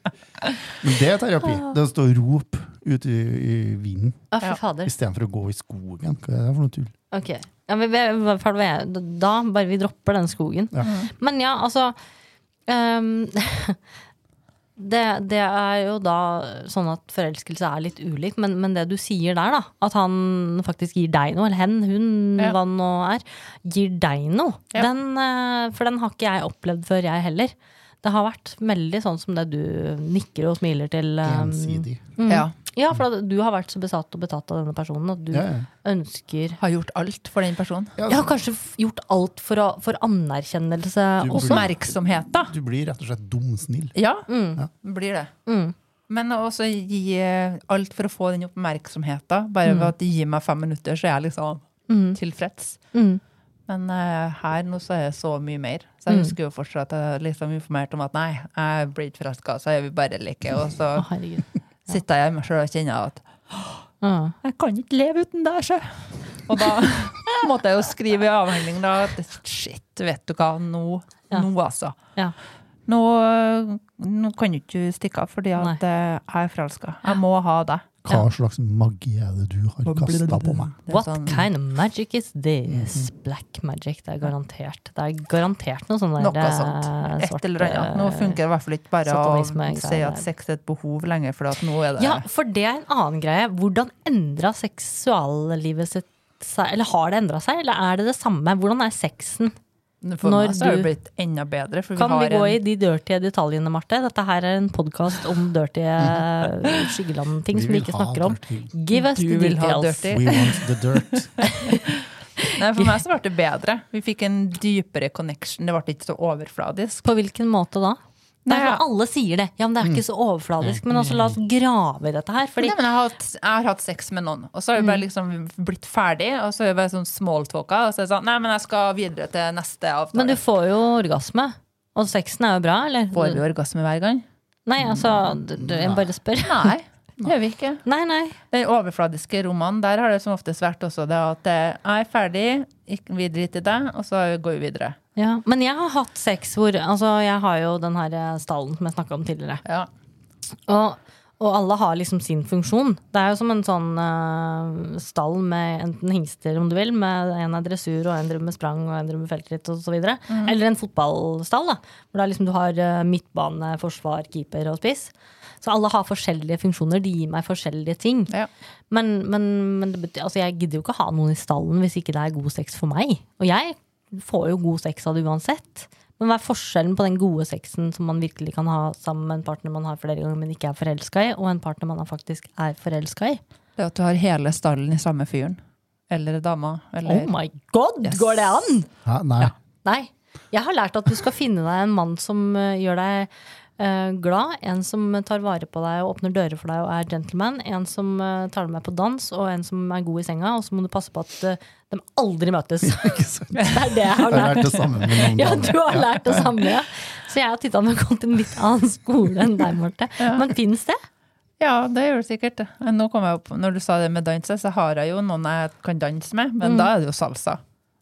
Men det er terapi. Det å stå og rope ute i, i vinden fy Ja. istedenfor å gå i skogen. Hva er det for noe tull? Ok. Ja, men vi, er da bare vi dropper den skogen. Ja. Men ja, altså ehm, det, det er jo da sånn at forelskelse er litt ulikt, men, men det du sier der, da, at han faktisk gir deg noe, eller hen, hun, Ja. hva det nå er, gir deg noe, Ja. den, eh, for den har ikke jeg opplevd før, jeg heller. Det har vært veldig sånn som det du nikker og smiler til. ehm, Um, mm. Ja. Ja, for at du har vært så besatt og betatt av denne personen at du Ja, ja. ønsker Har gjort alt for den personen. Ja, Jeg har kanskje gjort alt for, å, for anerkjennelse og. Oppmerksomhet, da. Du blir rett og slett dumsnill. Ja, Mm. blir det. Mm. Men også gi eh, alt for å få den oppmerksomheten. Bare ved at de gir meg fem minutter, så er jeg liksom Mm. tilfreds. Mm. Men uh, her nå så er det så mye mer. Så jeg Mm. husker jo fortsatt at jeg liksom informert om at nei, jeg blir ikke forelska, så er vi bare like. Og så herregud. Sitter jeg hjemme sjøl og kjenner at jeg kan ikke leve uten deg, sjø. Og da måtte jeg jo skrive i avhandling da at shit, vet du hva, nå, Ja. nå altså. Ja. Nå, nå kan du ikke stikke av fordi at jeg er forelska. Jeg må ha deg. Hva slags magi er det du har kasta på meg? What sånn- kind of magic is this? Black magic. Det er garantert. Det er garantert noe sånn der Noe sånt. eh, Et eller annet. Nå eh, funker det i hvert fall ikke bare å si at sex er et behov lenger, for at nå er det Ja, for det er en annen greie. Hvordan endra seksuallivet sitt seg? Eller har det endra seg, eller er det det samme? Hvordan er sexen? For når meg så har det blitt enda bedre. For Kan vi har gå en, i de dirty detaljene, Marte? Dette her er en podkast om dirty skyggeland-ting som vi ikke snakker om. Give us Du the details. We want the dirt. Nei, for meg så ble det bedre. Vi fikk en dypere connection. Det ble ikke så overfladisk. På hvilken måte da? Det Nei, ja. Alle sier det. Ja, men det er ikke så overfladisk. Men altså, la oss grave i dette her. Fordi Nei, men jeg, har hatt, jeg har hatt sex med noen, og så har vi bare liksom blitt ferdig. Og så er vi bare sånn smalltalka, og så er det sånn Nei, men jeg skal videre til neste avtale. Men du får jo orgasme. Og sexen er jo bra, eller? Får vi orgasme hver gang? Nei, altså, du, du, jeg bare spør. Nei, det gjør vi ikke. Nei, nei. Den overfladiske romanen, der har det som oftest vært også det at eh, jeg er ferdig, ikke videre til deg, og så går vi videre. Ja. Men jeg har hatt sex hvor Altså, jeg har jo den her eh, stallen som jeg snakka om tidligere. Ja. Og, og alle har liksom sin funksjon. Det er jo som en sånn uh, stall med enten hingster, om du vil, med en er dressur, og en driver med sprang, og en driver med feltritt osv. videre Eller en fotballstall, da. Hvor er liksom du har uh, midtbane, forsvar, keeper og spiss. Så alle har forskjellige funksjoner. De gir meg forskjellige ting. Ja. Men, men, men betyr, altså jeg gidder jo ikke ha noen i stallen hvis ikke det er god sex for meg. Og jeg får jo god sex av det uansett. Men hva er forskjellen på den gode sexen som man virkelig kan ha sammen med en partner man har flere ganger, men ikke er forelska i, og en partner man faktisk er forelska i? Det at du har hele stallen i samme fyren. Eller dama. Eller Oh my god, Yes. går det an?! Ja, Nei. Nei. Jeg har lært at du skal finne deg en mann som eh, gjør deg glad. En som tar vare på deg og åpner dører for deg og er gentleman. En som eh, tar deg med på dans, og en som er god i senga. Og så må du passe på at eh, de aldri møtes. Det er det jeg har Jeg har lært lært. det samme med noen Ja, du har lært det samme, ja. Så jeg og Tittan har gått en litt annen skole enn deg, Marte. Men fins det? Ja, det gjør det sikkert. Nå kom jeg opp, når du sa det med danse, så har jeg jo noen jeg kan danse med, men da er det jo salsa.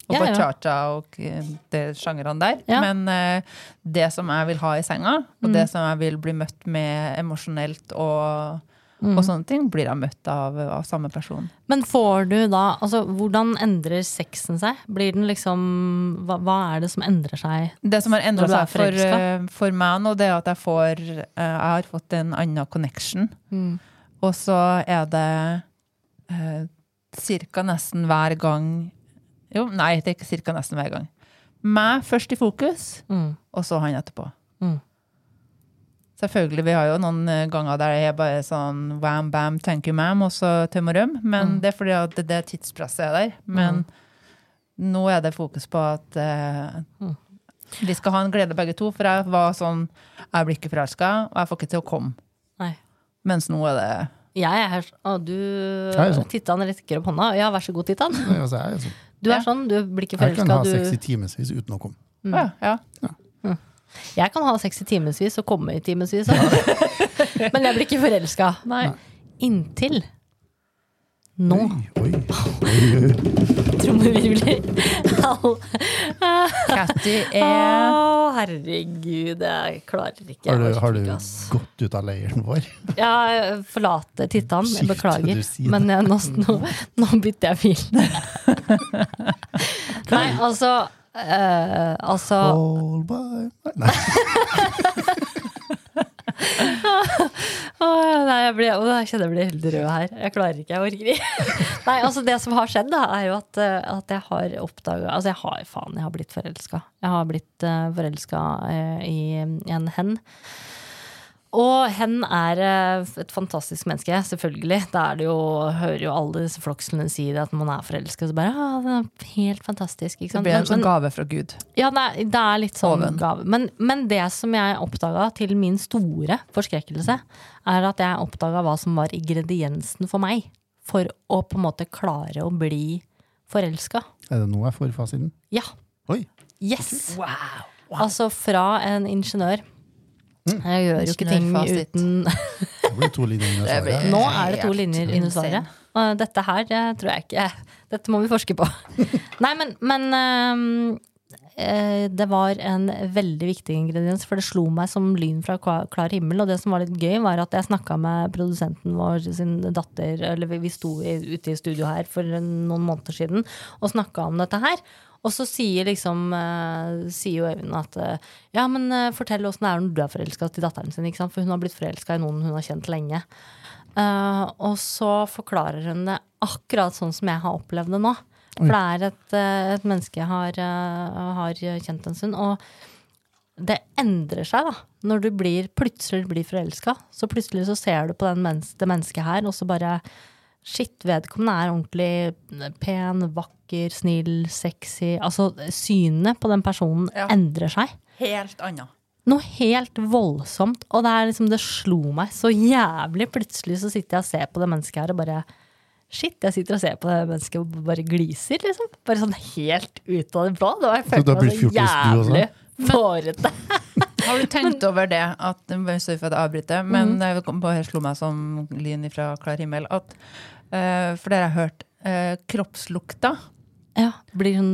Og. Ja, bachata og eh, de sjangrene der. Ja. Men uh, det som jeg vil ha i senga, og Mm. det som jeg vil bli møtt med emosjonelt og, Mm. og sånne ting, blir jeg møtt av, av samme person. Men får du da Altså, hvordan endrer sexen seg? Blir den liksom Hva, hva er det som endrer seg? Det som har endra seg for, eh, for meg nå, det er at jeg får Jeg har fått en annen connection. Mm. Og så er det eh, cirka nesten hver gang Jo, nei, det er ikke cirka nesten hver gang. Meg først i fokus, Mm. og så han etterpå. Mm. Selvfølgelig, vi har jo noen eh, ganger der jeg er bare sånn wham, bam, thank you, ma'am, og så tøm og røm. Men Mm. det er fordi at det, det tidspresset er der. Men nå er det fokus på at eh, Mm. vi skal ha en glede begge to. For jeg var sånn Jeg blir ikke forelska, og jeg får ikke til å komme. Nei. Mens nå er det Jeg er her Og du Jeg. Tittan rekker opp hånda. Ja, vær så god, Tittan. Nei, altså, jeg, er sånn. Du er Ja. sånn. Du blir ikke jeg kan forelska. ha sex i timevis uten å komme. Mm. Ja, ja. Jeg kan ha sex i timevis og komme i timevis. Men jeg blir ikke forelska. Inntil nå. Oi, oi, oi. Trommevirvler. Catty er Å, er herregud, jeg klarer ikke. Har du, har du gått ut av leiren vår? Jeg forlater Tittan, jeg beklager. Men jeg, nå, nå, nå bytter jeg fil. Nei, altså uh, Altså All by Nei. Nei, jeg, blir, åh, jeg kjenner jeg blir helt rød her. Jeg klarer ikke, jeg orker ikke. Nei, altså Det som har skjedd, da, er jo at, eh, at jeg har oppdaga Altså, jeg har faen, jeg har blitt forelska. Jeg har blitt uh, forelska i en hen. Og hen er eh, et fantastisk menneske, selvfølgelig. Da er det jo, hører jo alle disse flokslene si det, at man er forelska. Så bare ah, det er helt fantastisk. Ikke Det blir en sånn gave fra Gud. ja, det er, det er litt sånn Oven. gave. Men, men det som jeg oppdaga til min store forskrekkelse, er at jeg oppdaga hva som var ingrediensen for meg for å på en måte klare å bli forelska. Er det nå jeg får fasiten? Ja. Oi. Yes! Altså fra en ingeniør. Mm. Jeg gjør jo ikke ting uten Det linjer Det blir- Nå er det to linjer under svaret. Og dette her det tror jeg ikke Dette må vi forske på. Nei, men, men ehm, eh, det var en veldig viktig ingrediens, for det slo meg som lyn fra klar himmel. Og det som var litt gøy, var at jeg snakka med produsenten vår sin datter Eller vi vi sto ute i studio her for noen måneder siden og snakka om dette her. Og så sier liksom uh, Sier jo Øyvind at uh, ja, men uh, fortell åssen det er når du er forelska til datteren sin. Ikke sant? For hun har blitt forelska i noen hun har kjent lenge. Og så forklarer hun det akkurat sånn som jeg har opplevd det nå. For det er et, et menneske jeg har, har kjent en stund. Og det endrer seg da når du blir, plutselig blir forelska. Så plutselig så ser du på den mens, det mennesket her, og så bare Shit, vedkommende er ordentlig pen, vakker, snill, sexy. Altså, synet på den personen Ja. endrer seg. Helt annet. Noe helt voldsomt. Og det, er liksom, det slo meg så jævlig. Plutselig så sitter jeg og ser på det mennesket her og bare Shit, jeg sitter og ser på det mennesket og bare gliser, liksom. Bare sånn helt ut av det blå. Det var, jeg Så du følte har meg blitt så fjortis du også? Fårete. Har du tenkt over det at Sorry for at jeg avbryter, men det kom- bare slo meg som lyn fra klar himmel at uh, For dere har hørt. uh, kroppslukta Ja, blir hun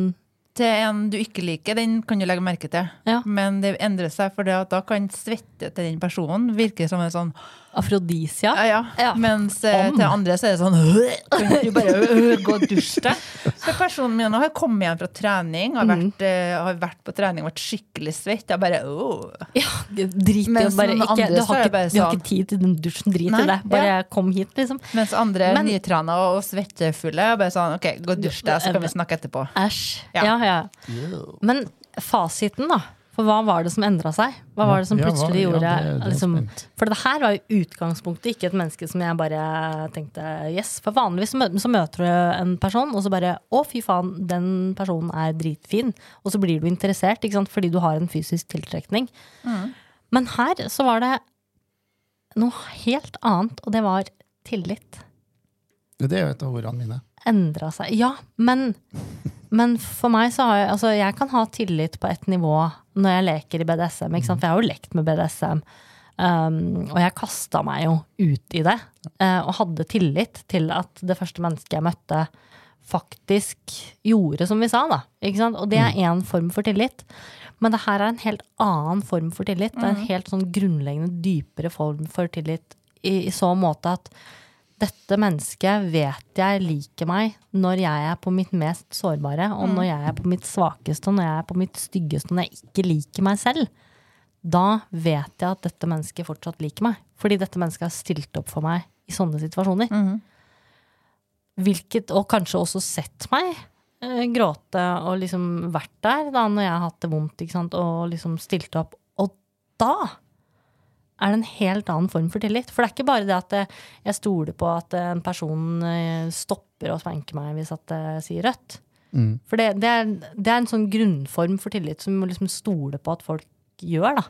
til en du ikke liker, den kan du legge merke til. Ja. Men det endrer seg, for det at da kan svette til den personen virke som en sånn afrodisia. Ja, ja. Ja. Mens eh, Om. til andre så er det sånn «Øh, Kan du bare øh, gå og dusje deg? Så personen min har kommet hjem fra trening, har vært, eh, har vært på trening, vært skikkelig svett. Jeg bare oh. Ja, drit i bare ikke, andre Du har er ikke, bare du har sånn- ikke tid til den dusjen. Drit i det. Bare ja. kom hit, liksom. Mens andre Men- nytrana og svettefulle er bare sånn OK, gå og dusj deg, så kan vi snakke etterpå. Æsj. Ja. Ja. Ja, Men fasiten, da? For hva var det som endra seg? Hva var det som Ja, hva- plutselig ja, gjorde det- det liksom. For det her var jo utgangspunktet ikke et menneske som jeg bare tenkte yes. For vanligvis så møter du en person, og så bare å, fy faen, den personen er dritfin. Og så blir du interessert, ikke sant? fordi du har en fysisk tiltrekning. Men her så var det noe helt annet, og det var tillit. Det er jo et av ordene mine. endra seg. Ja, men, men for meg så har jeg Altså, jeg kan ha tillit på et nivå når jeg leker i BDSM, ikke sant? for jeg har jo lekt med BDSM. Um, og jeg kasta meg jo ut i det, uh, og hadde tillit til at det første mennesket jeg møtte, faktisk gjorde som vi sa, da. Ikke sant? Og det er én form for tillit. Men det her er en helt annen form for tillit. Det er en helt sånn grunnleggende dypere form for tillit i, i så måte at dette mennesket vet jeg liker meg når jeg er på mitt mest sårbare, og når jeg er på mitt svakeste, og når jeg er på mitt styggeste, og når jeg ikke liker meg selv. Da vet jeg at dette mennesket fortsatt liker meg. Fordi dette mennesket har stilt opp for meg i sånne situasjoner. Hvilket, og kanskje også sett meg eh, gråte og liksom vært der da når jeg har hatt det vondt, og liksom stilt opp. Og da er det en helt annen form for tillit. For det er ikke bare det at eh, jeg stoler på at en person eh, stopper å spanke meg hvis at jeg sier rødt. Mm. For det, det, er, det er en sånn grunnform for tillit som vi må liksom stole på at folk gjør. da.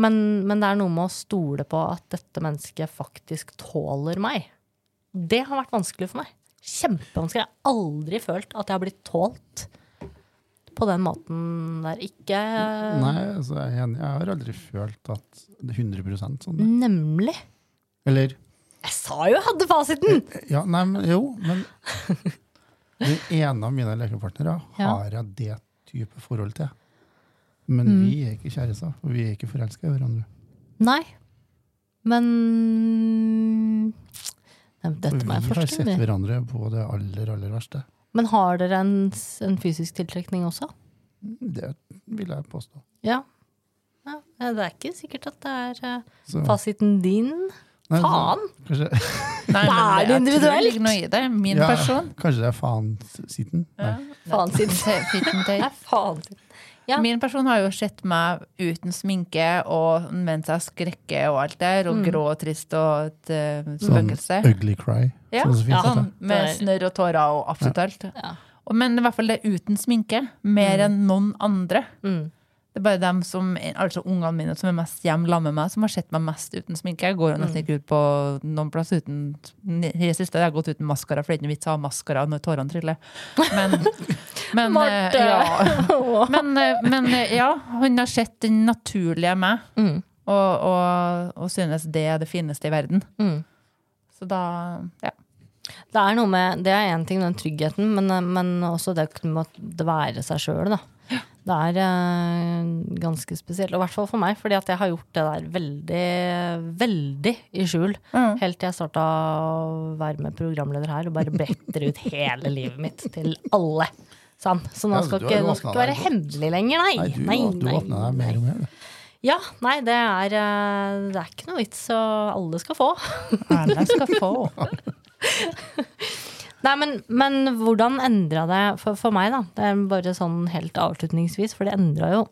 Men, men det er noe med å stole på at dette mennesket faktisk tåler meg. Det har vært vanskelig for meg. Kjempevanskelig. Jeg har aldri følt at jeg har blitt tålt på den måten der. Ikke Nei, altså, jeg er enig. Jeg har aldri følt at det er 100 sånn. Nemlig. Eller Jeg sa jo jeg hadde fasiten! Ja, nei, men jo, men Den ene av mine lekepartnere Ja. har jeg det type forhold til. Men Mm. vi er ikke kjærester, og vi er ikke forelska i hverandre. Nei. Men Dette må jeg vi har sett hverandre på det aller, aller verste. Men har dere en, en fysisk tiltrekning også? Det vil jeg påstå. Ja. ja. Det er ikke sikkert at det er Så, fasiten din. nei, Faen! Kanskje, Nei, er det jeg tror individuelt. i det. Min ja, person. kanskje det er faen-sitten? Nei. Faen sin. Det er faen sin. Ja. Min person har jo sett meg uten sminke og mens jeg skrekker og alt der, og Mm. grå og trist og et uh, Sånn ugly cry. Ja, sånn ja. sånn, med snørr og tårer og absolutt alt. Ja. Men i hvert fall det uten sminke. Mer enn noen andre. Mm. Det er bare dem som, altså ungene mine som er mest hjemme sammen med meg, som har sett meg mest uten sminke. Jeg går jo Mm. nesten ikke ut på noen plass uten I det siste har jeg gått uten maskara, for det er ikke noe vits å ha maskara når tårene triller. Men, men, Marte! eh, ja. men, eh, men eh, ja, han har sett den naturlige meg, Mm. og, og, og synes det er det fineste i verden. Mm. Så da, ja. Det er noe med, det er én ting, den tryggheten, men, men også det at være seg sjøl, da. Det er eh, ganske spesielt. Og i hvert fall for meg, fordi at jeg har gjort det der veldig, veldig i skjul. Mm. Helt til jeg starta å være med programleder her og bare bretter ut hele livet mitt til alle. Sånn. Så nå skal ja, ikke, nå skal ikke være hemmelig lenger, nei. Nei, du, nei, du nei, åpner deg mer og mer. Ja, nei, det er, eh, det er ikke noe vits, så alle skal få. Alle skal få. Nei, men, men hvordan endra det for, for meg, da? Det er bare sånn helt avslutningsvis, for det endra jo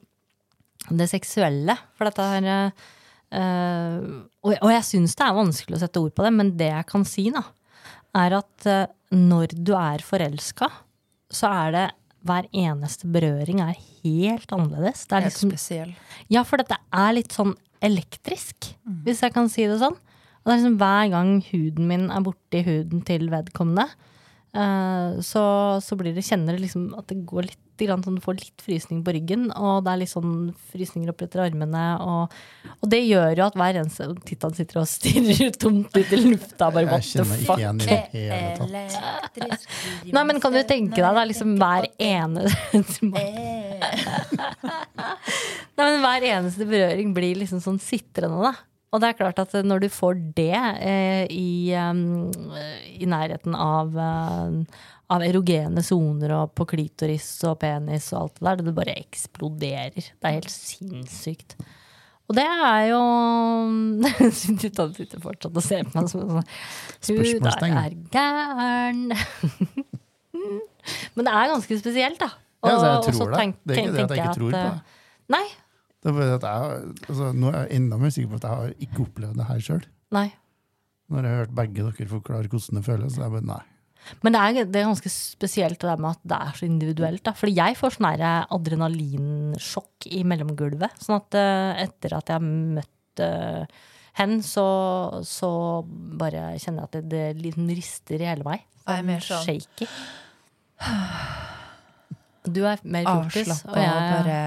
det seksuelle. For dette her eh, og, og jeg syns det er vanskelig å sette ord på det, men det jeg kan si, da, er at eh, når du er forelska, så er det hver eneste berøring er helt annerledes. Det er Helt liksom, spesiell. ja, for dette er litt sånn elektrisk, hvis jeg kan si det sånn. Og det er liksom hver gang huden min er borti huden til vedkommende, så, så blir det, kjenner det liksom at det går litt grann sånn, Du får litt frysning på ryggen, og det er litt sånn frysninger opp etter armene. Og, og det gjør jo at hver eneste Tittan sitter og stirrer tomt ut i lufta. Bare what the fuck? igjen i det hele tatt. Nei, men kan du tenke deg da liksom hver eneste Nei, men hver eneste berøring blir liksom sånn sitrende, da. Og det er klart at når du får det eh, i, um, i nærheten av, uh, av erogene soner og på klitoris og penis og alt det der, det bare eksploderer. Det er helt sinnssykt. Og det er jo Tittan sitter fortsatt og ser på meg som sånn Hun der er gæren. Men det er ganske spesielt, da. Ja, altså, jeg Og- og så tror det. Det er ikke det at jeg ikke tror på eh, det. Nei. Det er bare at jeg, altså, nå er jeg enda mer sikker på at jeg har ikke opplevd det her sjøl. Når jeg har hørt begge dere forklare hvordan det føles, så er jeg bare nei. Men det er, det er ganske spesielt det med at det er så individuelt. Da. Fordi jeg får sånn her adrenalinsjokk i mellomgulvet. Sånn at eh, etter at jeg har møtt eh, hen, så, så bare kjenner jeg at det, det liksom rister i hele meg. Jeg er mer sånn- shaky. Du er mer fjortis, Avslappa og og jeg bare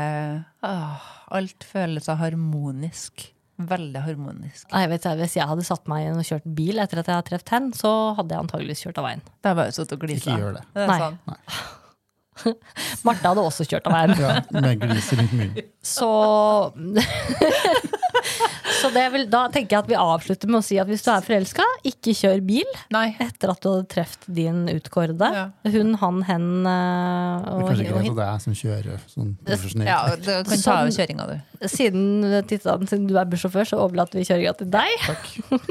åh, Alt føles så harmonisk. Veldig harmonisk. Nei, jeg vet, Hvis jeg hadde satt meg inn og kjørt bil etter at jeg hadde truffet hen, så hadde jeg antageligvis kjørt av veien. Det er bare sittet og glisa. Ikke gjør det. Det er Nei. sånn. Marte hadde også kjørt av veien. Ja, med glis rundt munnen. Så Så det vil, da tenker jeg at vi avslutter med å si at hvis du er forelska, ikke kjør bil Nei. etter at du hadde truffet din utkårede. Ja. Hun, han, hen og Det er kanskje ikke greit at det er jeg som kjører sånn profesjonelt. Ja, du kan ta av Sånn- kjøringa, du. Siden, Tittan, siden du er bussjåfør, så overlater vi kjøringa til deg.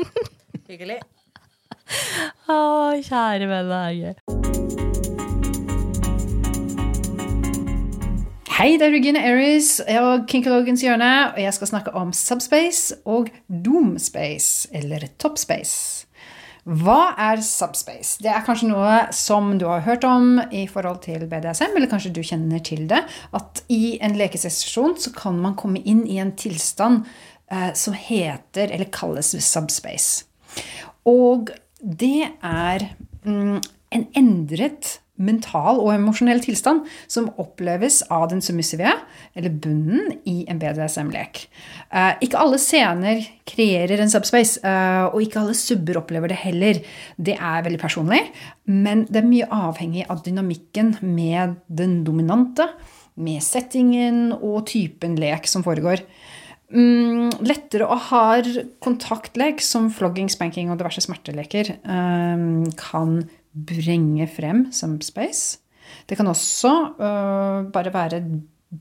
Hyggelig. Å, kjære venn, Hei, det er Regina Aries og Kinkologens hjørne, og jeg skal snakke om subspace og doomspace, eller topspace. Hva er subspace? Det er kanskje noe som du har hørt om i forhold til BDSM, eller kanskje du kjenner til det. At i en lekesesjon så kan man komme inn i en tilstand eh, som heter, eller kalles subspace. Og det er mm, en endret mental og emosjonell tilstand som oppleves av den submissive, eller bunnen, i en BDSM-lek. Eh, ikke alle scener kreerer en subspace, eh, og ikke alle subber opplever det heller. Det er veldig personlig, men det er mye avhengig av dynamikken med den dominante, med settingen og typen lek som foregår. Mm, lettere og hard kontaktlek som flogging, spanking og diverse smerteleker eh, kan bringe frem subspace. Det kan også øh, bare være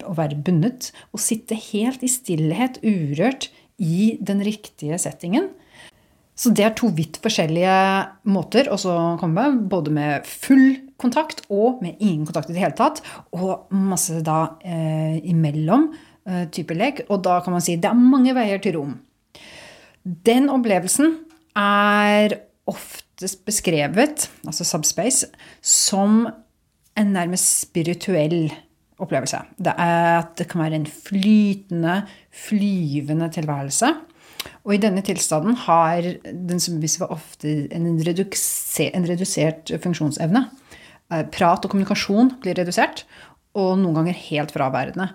å være bundet og sitte helt i stillhet, urørt, i den riktige settingen. Så det er to vidt forskjellige måter å komme med, både med full kontakt og med ingen kontakt i det hele tatt, og masse da eh, imellom eh, type lek. Og da kan man si det er mange veier til rom. Den opplevelsen er oftest beskrevet, altså subspace, som en nærmest spirituell opplevelse. Det er at det kan være en flytende, flyvende tilværelse. Og i denne tilstanden har den submissive ofte en, redukse, en redusert funksjonsevne. Eh, Prat og kommunikasjon blir redusert, og noen ganger helt fraværende.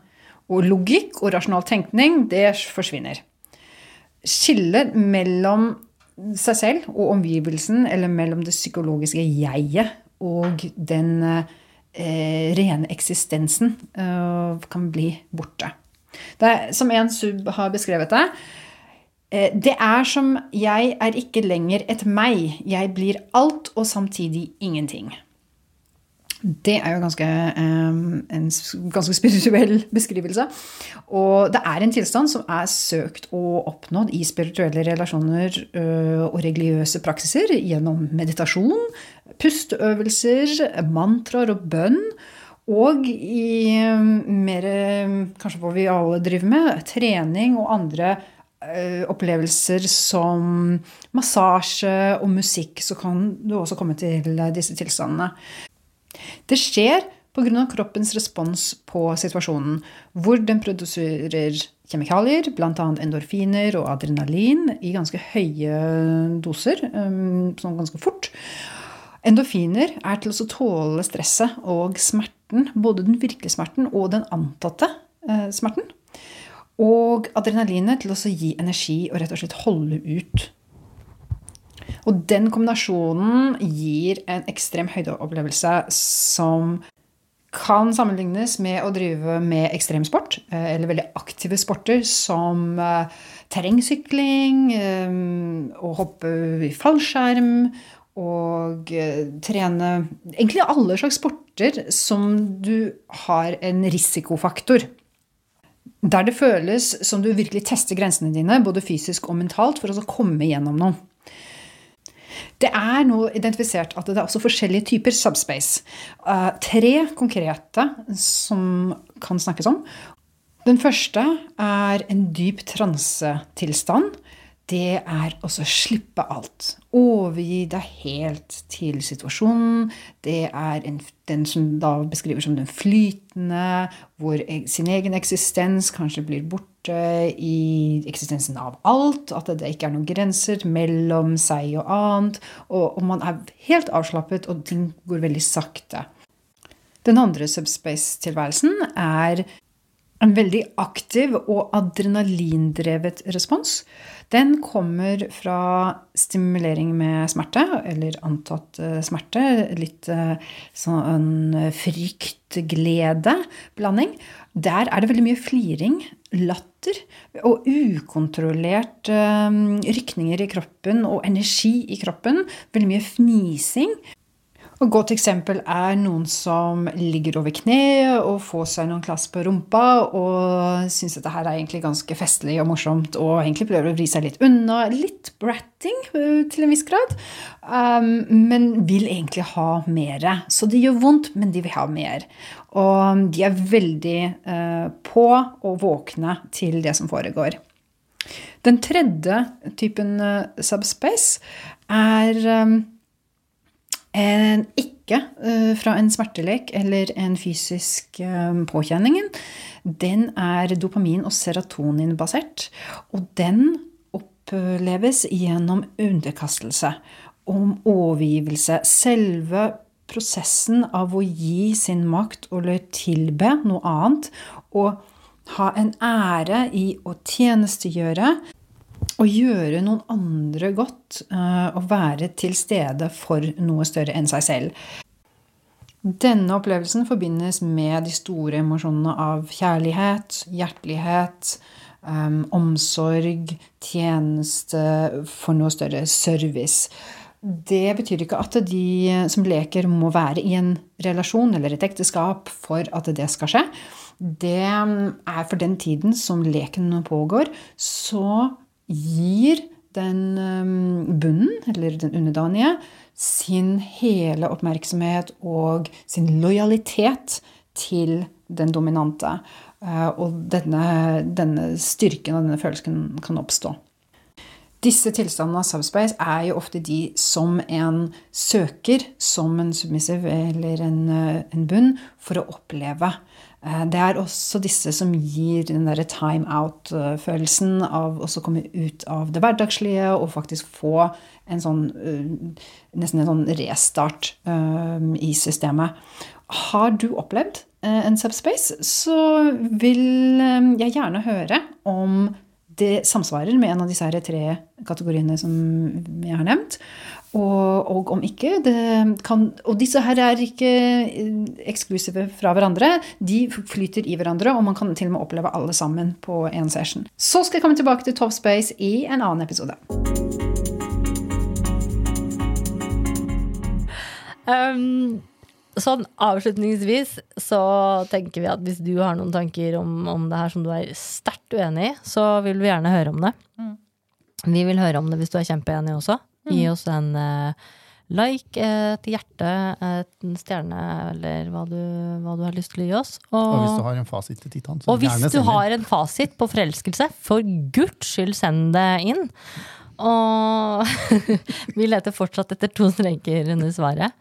Og logikk og rasjonal tenkning, det forsvinner. Skillet mellom seg selv og omgivelsen, eller mellom det psykologiske jeget og den eh, rene eksistensen, eh, kan bli borte. Det er, som en sub har beskrevet det eh, Det er som jeg er ikke lenger et meg. Jeg blir alt og samtidig ingenting. Det er jo ganske, um, en ganske spirituell beskrivelse. Og det er en tilstand som er søkt og oppnådd i spirituelle relasjoner ø, og religiøse praksiser gjennom meditasjon, pusteøvelser, mantraer og bønn. Og i um, mer kanskje hva vi alle driver med, trening og andre eh, opplevelser som massasje og musikk, så kan du også komme til disse tilstandene. Det skjer pga. kroppens respons på situasjonen, hvor den produserer kjemikalier, bl.a. endorfiner og adrenalin, i ganske høye doser, um, sånn ganske fort. Endorfiner er til å tåle stresset og smerten, både den virkelige smerten og den antatte eh, smerten. Og adrenalinet til å gi energi og rett og slett holde ut. Og den kombinasjonen gir en ekstrem høydeopplevelse som kan sammenlignes med å drive med ekstremsport, eh, eller veldig aktive sporter som eh, terrengsykling, eh, å hoppe i fallskjerm og trene Egentlig alle slags sporter som du har en risikofaktor. Der det føles som du virkelig tester grensene dine, både fysisk og mentalt, for å komme gjennom noe. Det er nå identifisert at det er også forskjellige typer subspace. Uh, tre konkrete som kan snakkes om. Den første er en dyp transetilstand det er å slippe alt. Overgi deg helt til situasjonen. Det er en, den som da beskriver som den flytende, hvor sin egen eksistens kanskje blir borte i eksistensen av alt. At det ikke er noen grenser mellom seg og annet. Og, og man er helt avslappet, og ting går veldig sakte. Den andre subspace-tilværelsen er en veldig aktiv og adrenalindrevet respons. Den kommer fra stimulering med smerte, eller antatt eh, smerte. Litt eh, sånn frykt-glede-blanding. Der er det veldig mye fliring, latter og ukontrollert eh, rykninger i kroppen og energi i kroppen. Veldig mye fnising. Et godt eksempel er noen som ligger over kneet og får seg noen klass på rumpa og syns dette her er egentlig ganske festlig og morsomt og egentlig prøver å vri seg litt unna. Litt bratting eh, til en viss grad, um, men vil egentlig ha mer. Så det gjør vondt, men de vil ha mer. Og de er veldig uh, på og våkne til det som foregår. Den tredje typen uh, subspace er ikke uh, fra en smertelek eller en fysisk uh, påkjenning. Den er dopamin- og serotoninbasert. Og den oppleves gjennom underkastelse, om overgivelse. Selve prosessen av å gi sin makt eller tilbe noe annet. Og ha en ære i å tjenestegjøre å gjøre noen andre godt å være til stede for noe større enn seg selv. Denne opplevelsen forbindes med de store emosjonene av kjærlighet, hjertelighet, um, omsorg, tjeneste for noe større service. Det betyr ikke at de som leker, må være i en relasjon eller et ekteskap for at det skal skje. Det er for den tiden som leken pågår, så gir den um, bunnen, eller den underdanige, sin hele oppmerksomhet og sin lojalitet til den dominante. Uh, og denne, denne styrken og denne følelsen kan oppstå. Disse tilstandene av subspace er jo ofte de som en søker som en submissive eller en, uh, en bunn for å oppleve. Eh, det er også disse som gir den derre time out-følelsen av å komme ut av det hverdagslige og faktisk få en sånn eh, nesten en sånn restart eh, i systemet. Har du opplevd en subspace, så vil jeg gjerne høre om det samsvarer med en av disse tre kategoriene som jeg har nevnt. Og, og, om ikke kan, Og disse her er ikke eh, eksklusive fra hverandre. De flyter i hverandre, og man kan til og med oppleve alle sammen på én session. Så skal jeg komme tilbake til Top Space i en annen episode. Um, sånn avslutningsvis så tenker vi at hvis du har noen tanker om, om det her som du er sterkt uenig i, så vil vi gjerne høre om det. Mm. Vi vil høre om det hvis du er kjempeenig også. Gi mm. oss en, eh, like, et hjerte, en stjerne, eller hva du, hva du har lyst til å gi oss. Og hvis du har en fasit til Titan, så Og hvis du har en fasit på forelskelse, for guds skyld send det inn. Og vi leter fortsatt etter to streker under svaret.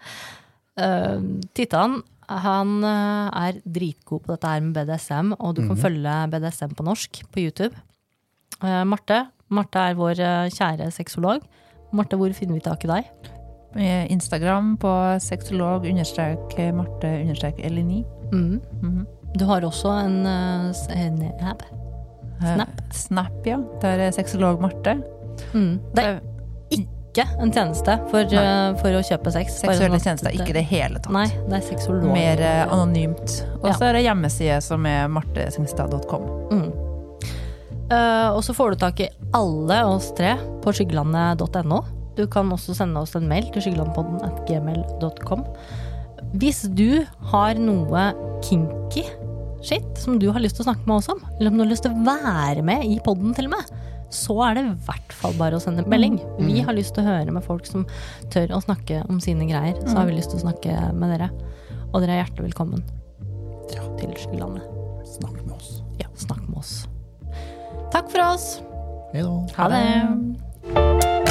Uh, Titan han uh, er dritgod på dette her med BDSM, og du kan følge BDSM på norsk på YouTube. Uh, Marte Marte er vår kjære sexolog. Marte, hvor finner vi tak i deg? Eh, Instagram på sexolog understrek Marte understrek Elini. Mm. Mhm. Du har også en, uh, en app. Snap. Uh, Snap, ja. Der er sexolog Marte. Mm. Det er ikke en tjeneste for, uh, for å kjøpe sex. Seksuelle sånn tjenester, ikke det hele tatt. Nei, det er sexolog. Mer uh, anonymt. Og Ja. så er det hjemmeside som er martesingstad.com. Mm. Eh, og så får du tak i alle oss tre på skyggelandet.no. Du kan også sende oss en mail til skyggelandpodden Hvis du har noe kinky shit som du har lyst til å snakke med oss om, eller om du har lyst til å være med i podden til og med, så er det i hvert fall bare å sende melding. Vi har lyst til å høre med folk som tør å snakke om sine greier. Så har vi lyst til å snakke med dere. Og dere er hjertelig velkommen til Skyggelandet. Snakk med oss. Ja, snakk med oss. Takk for oss. Hei da. Ha det.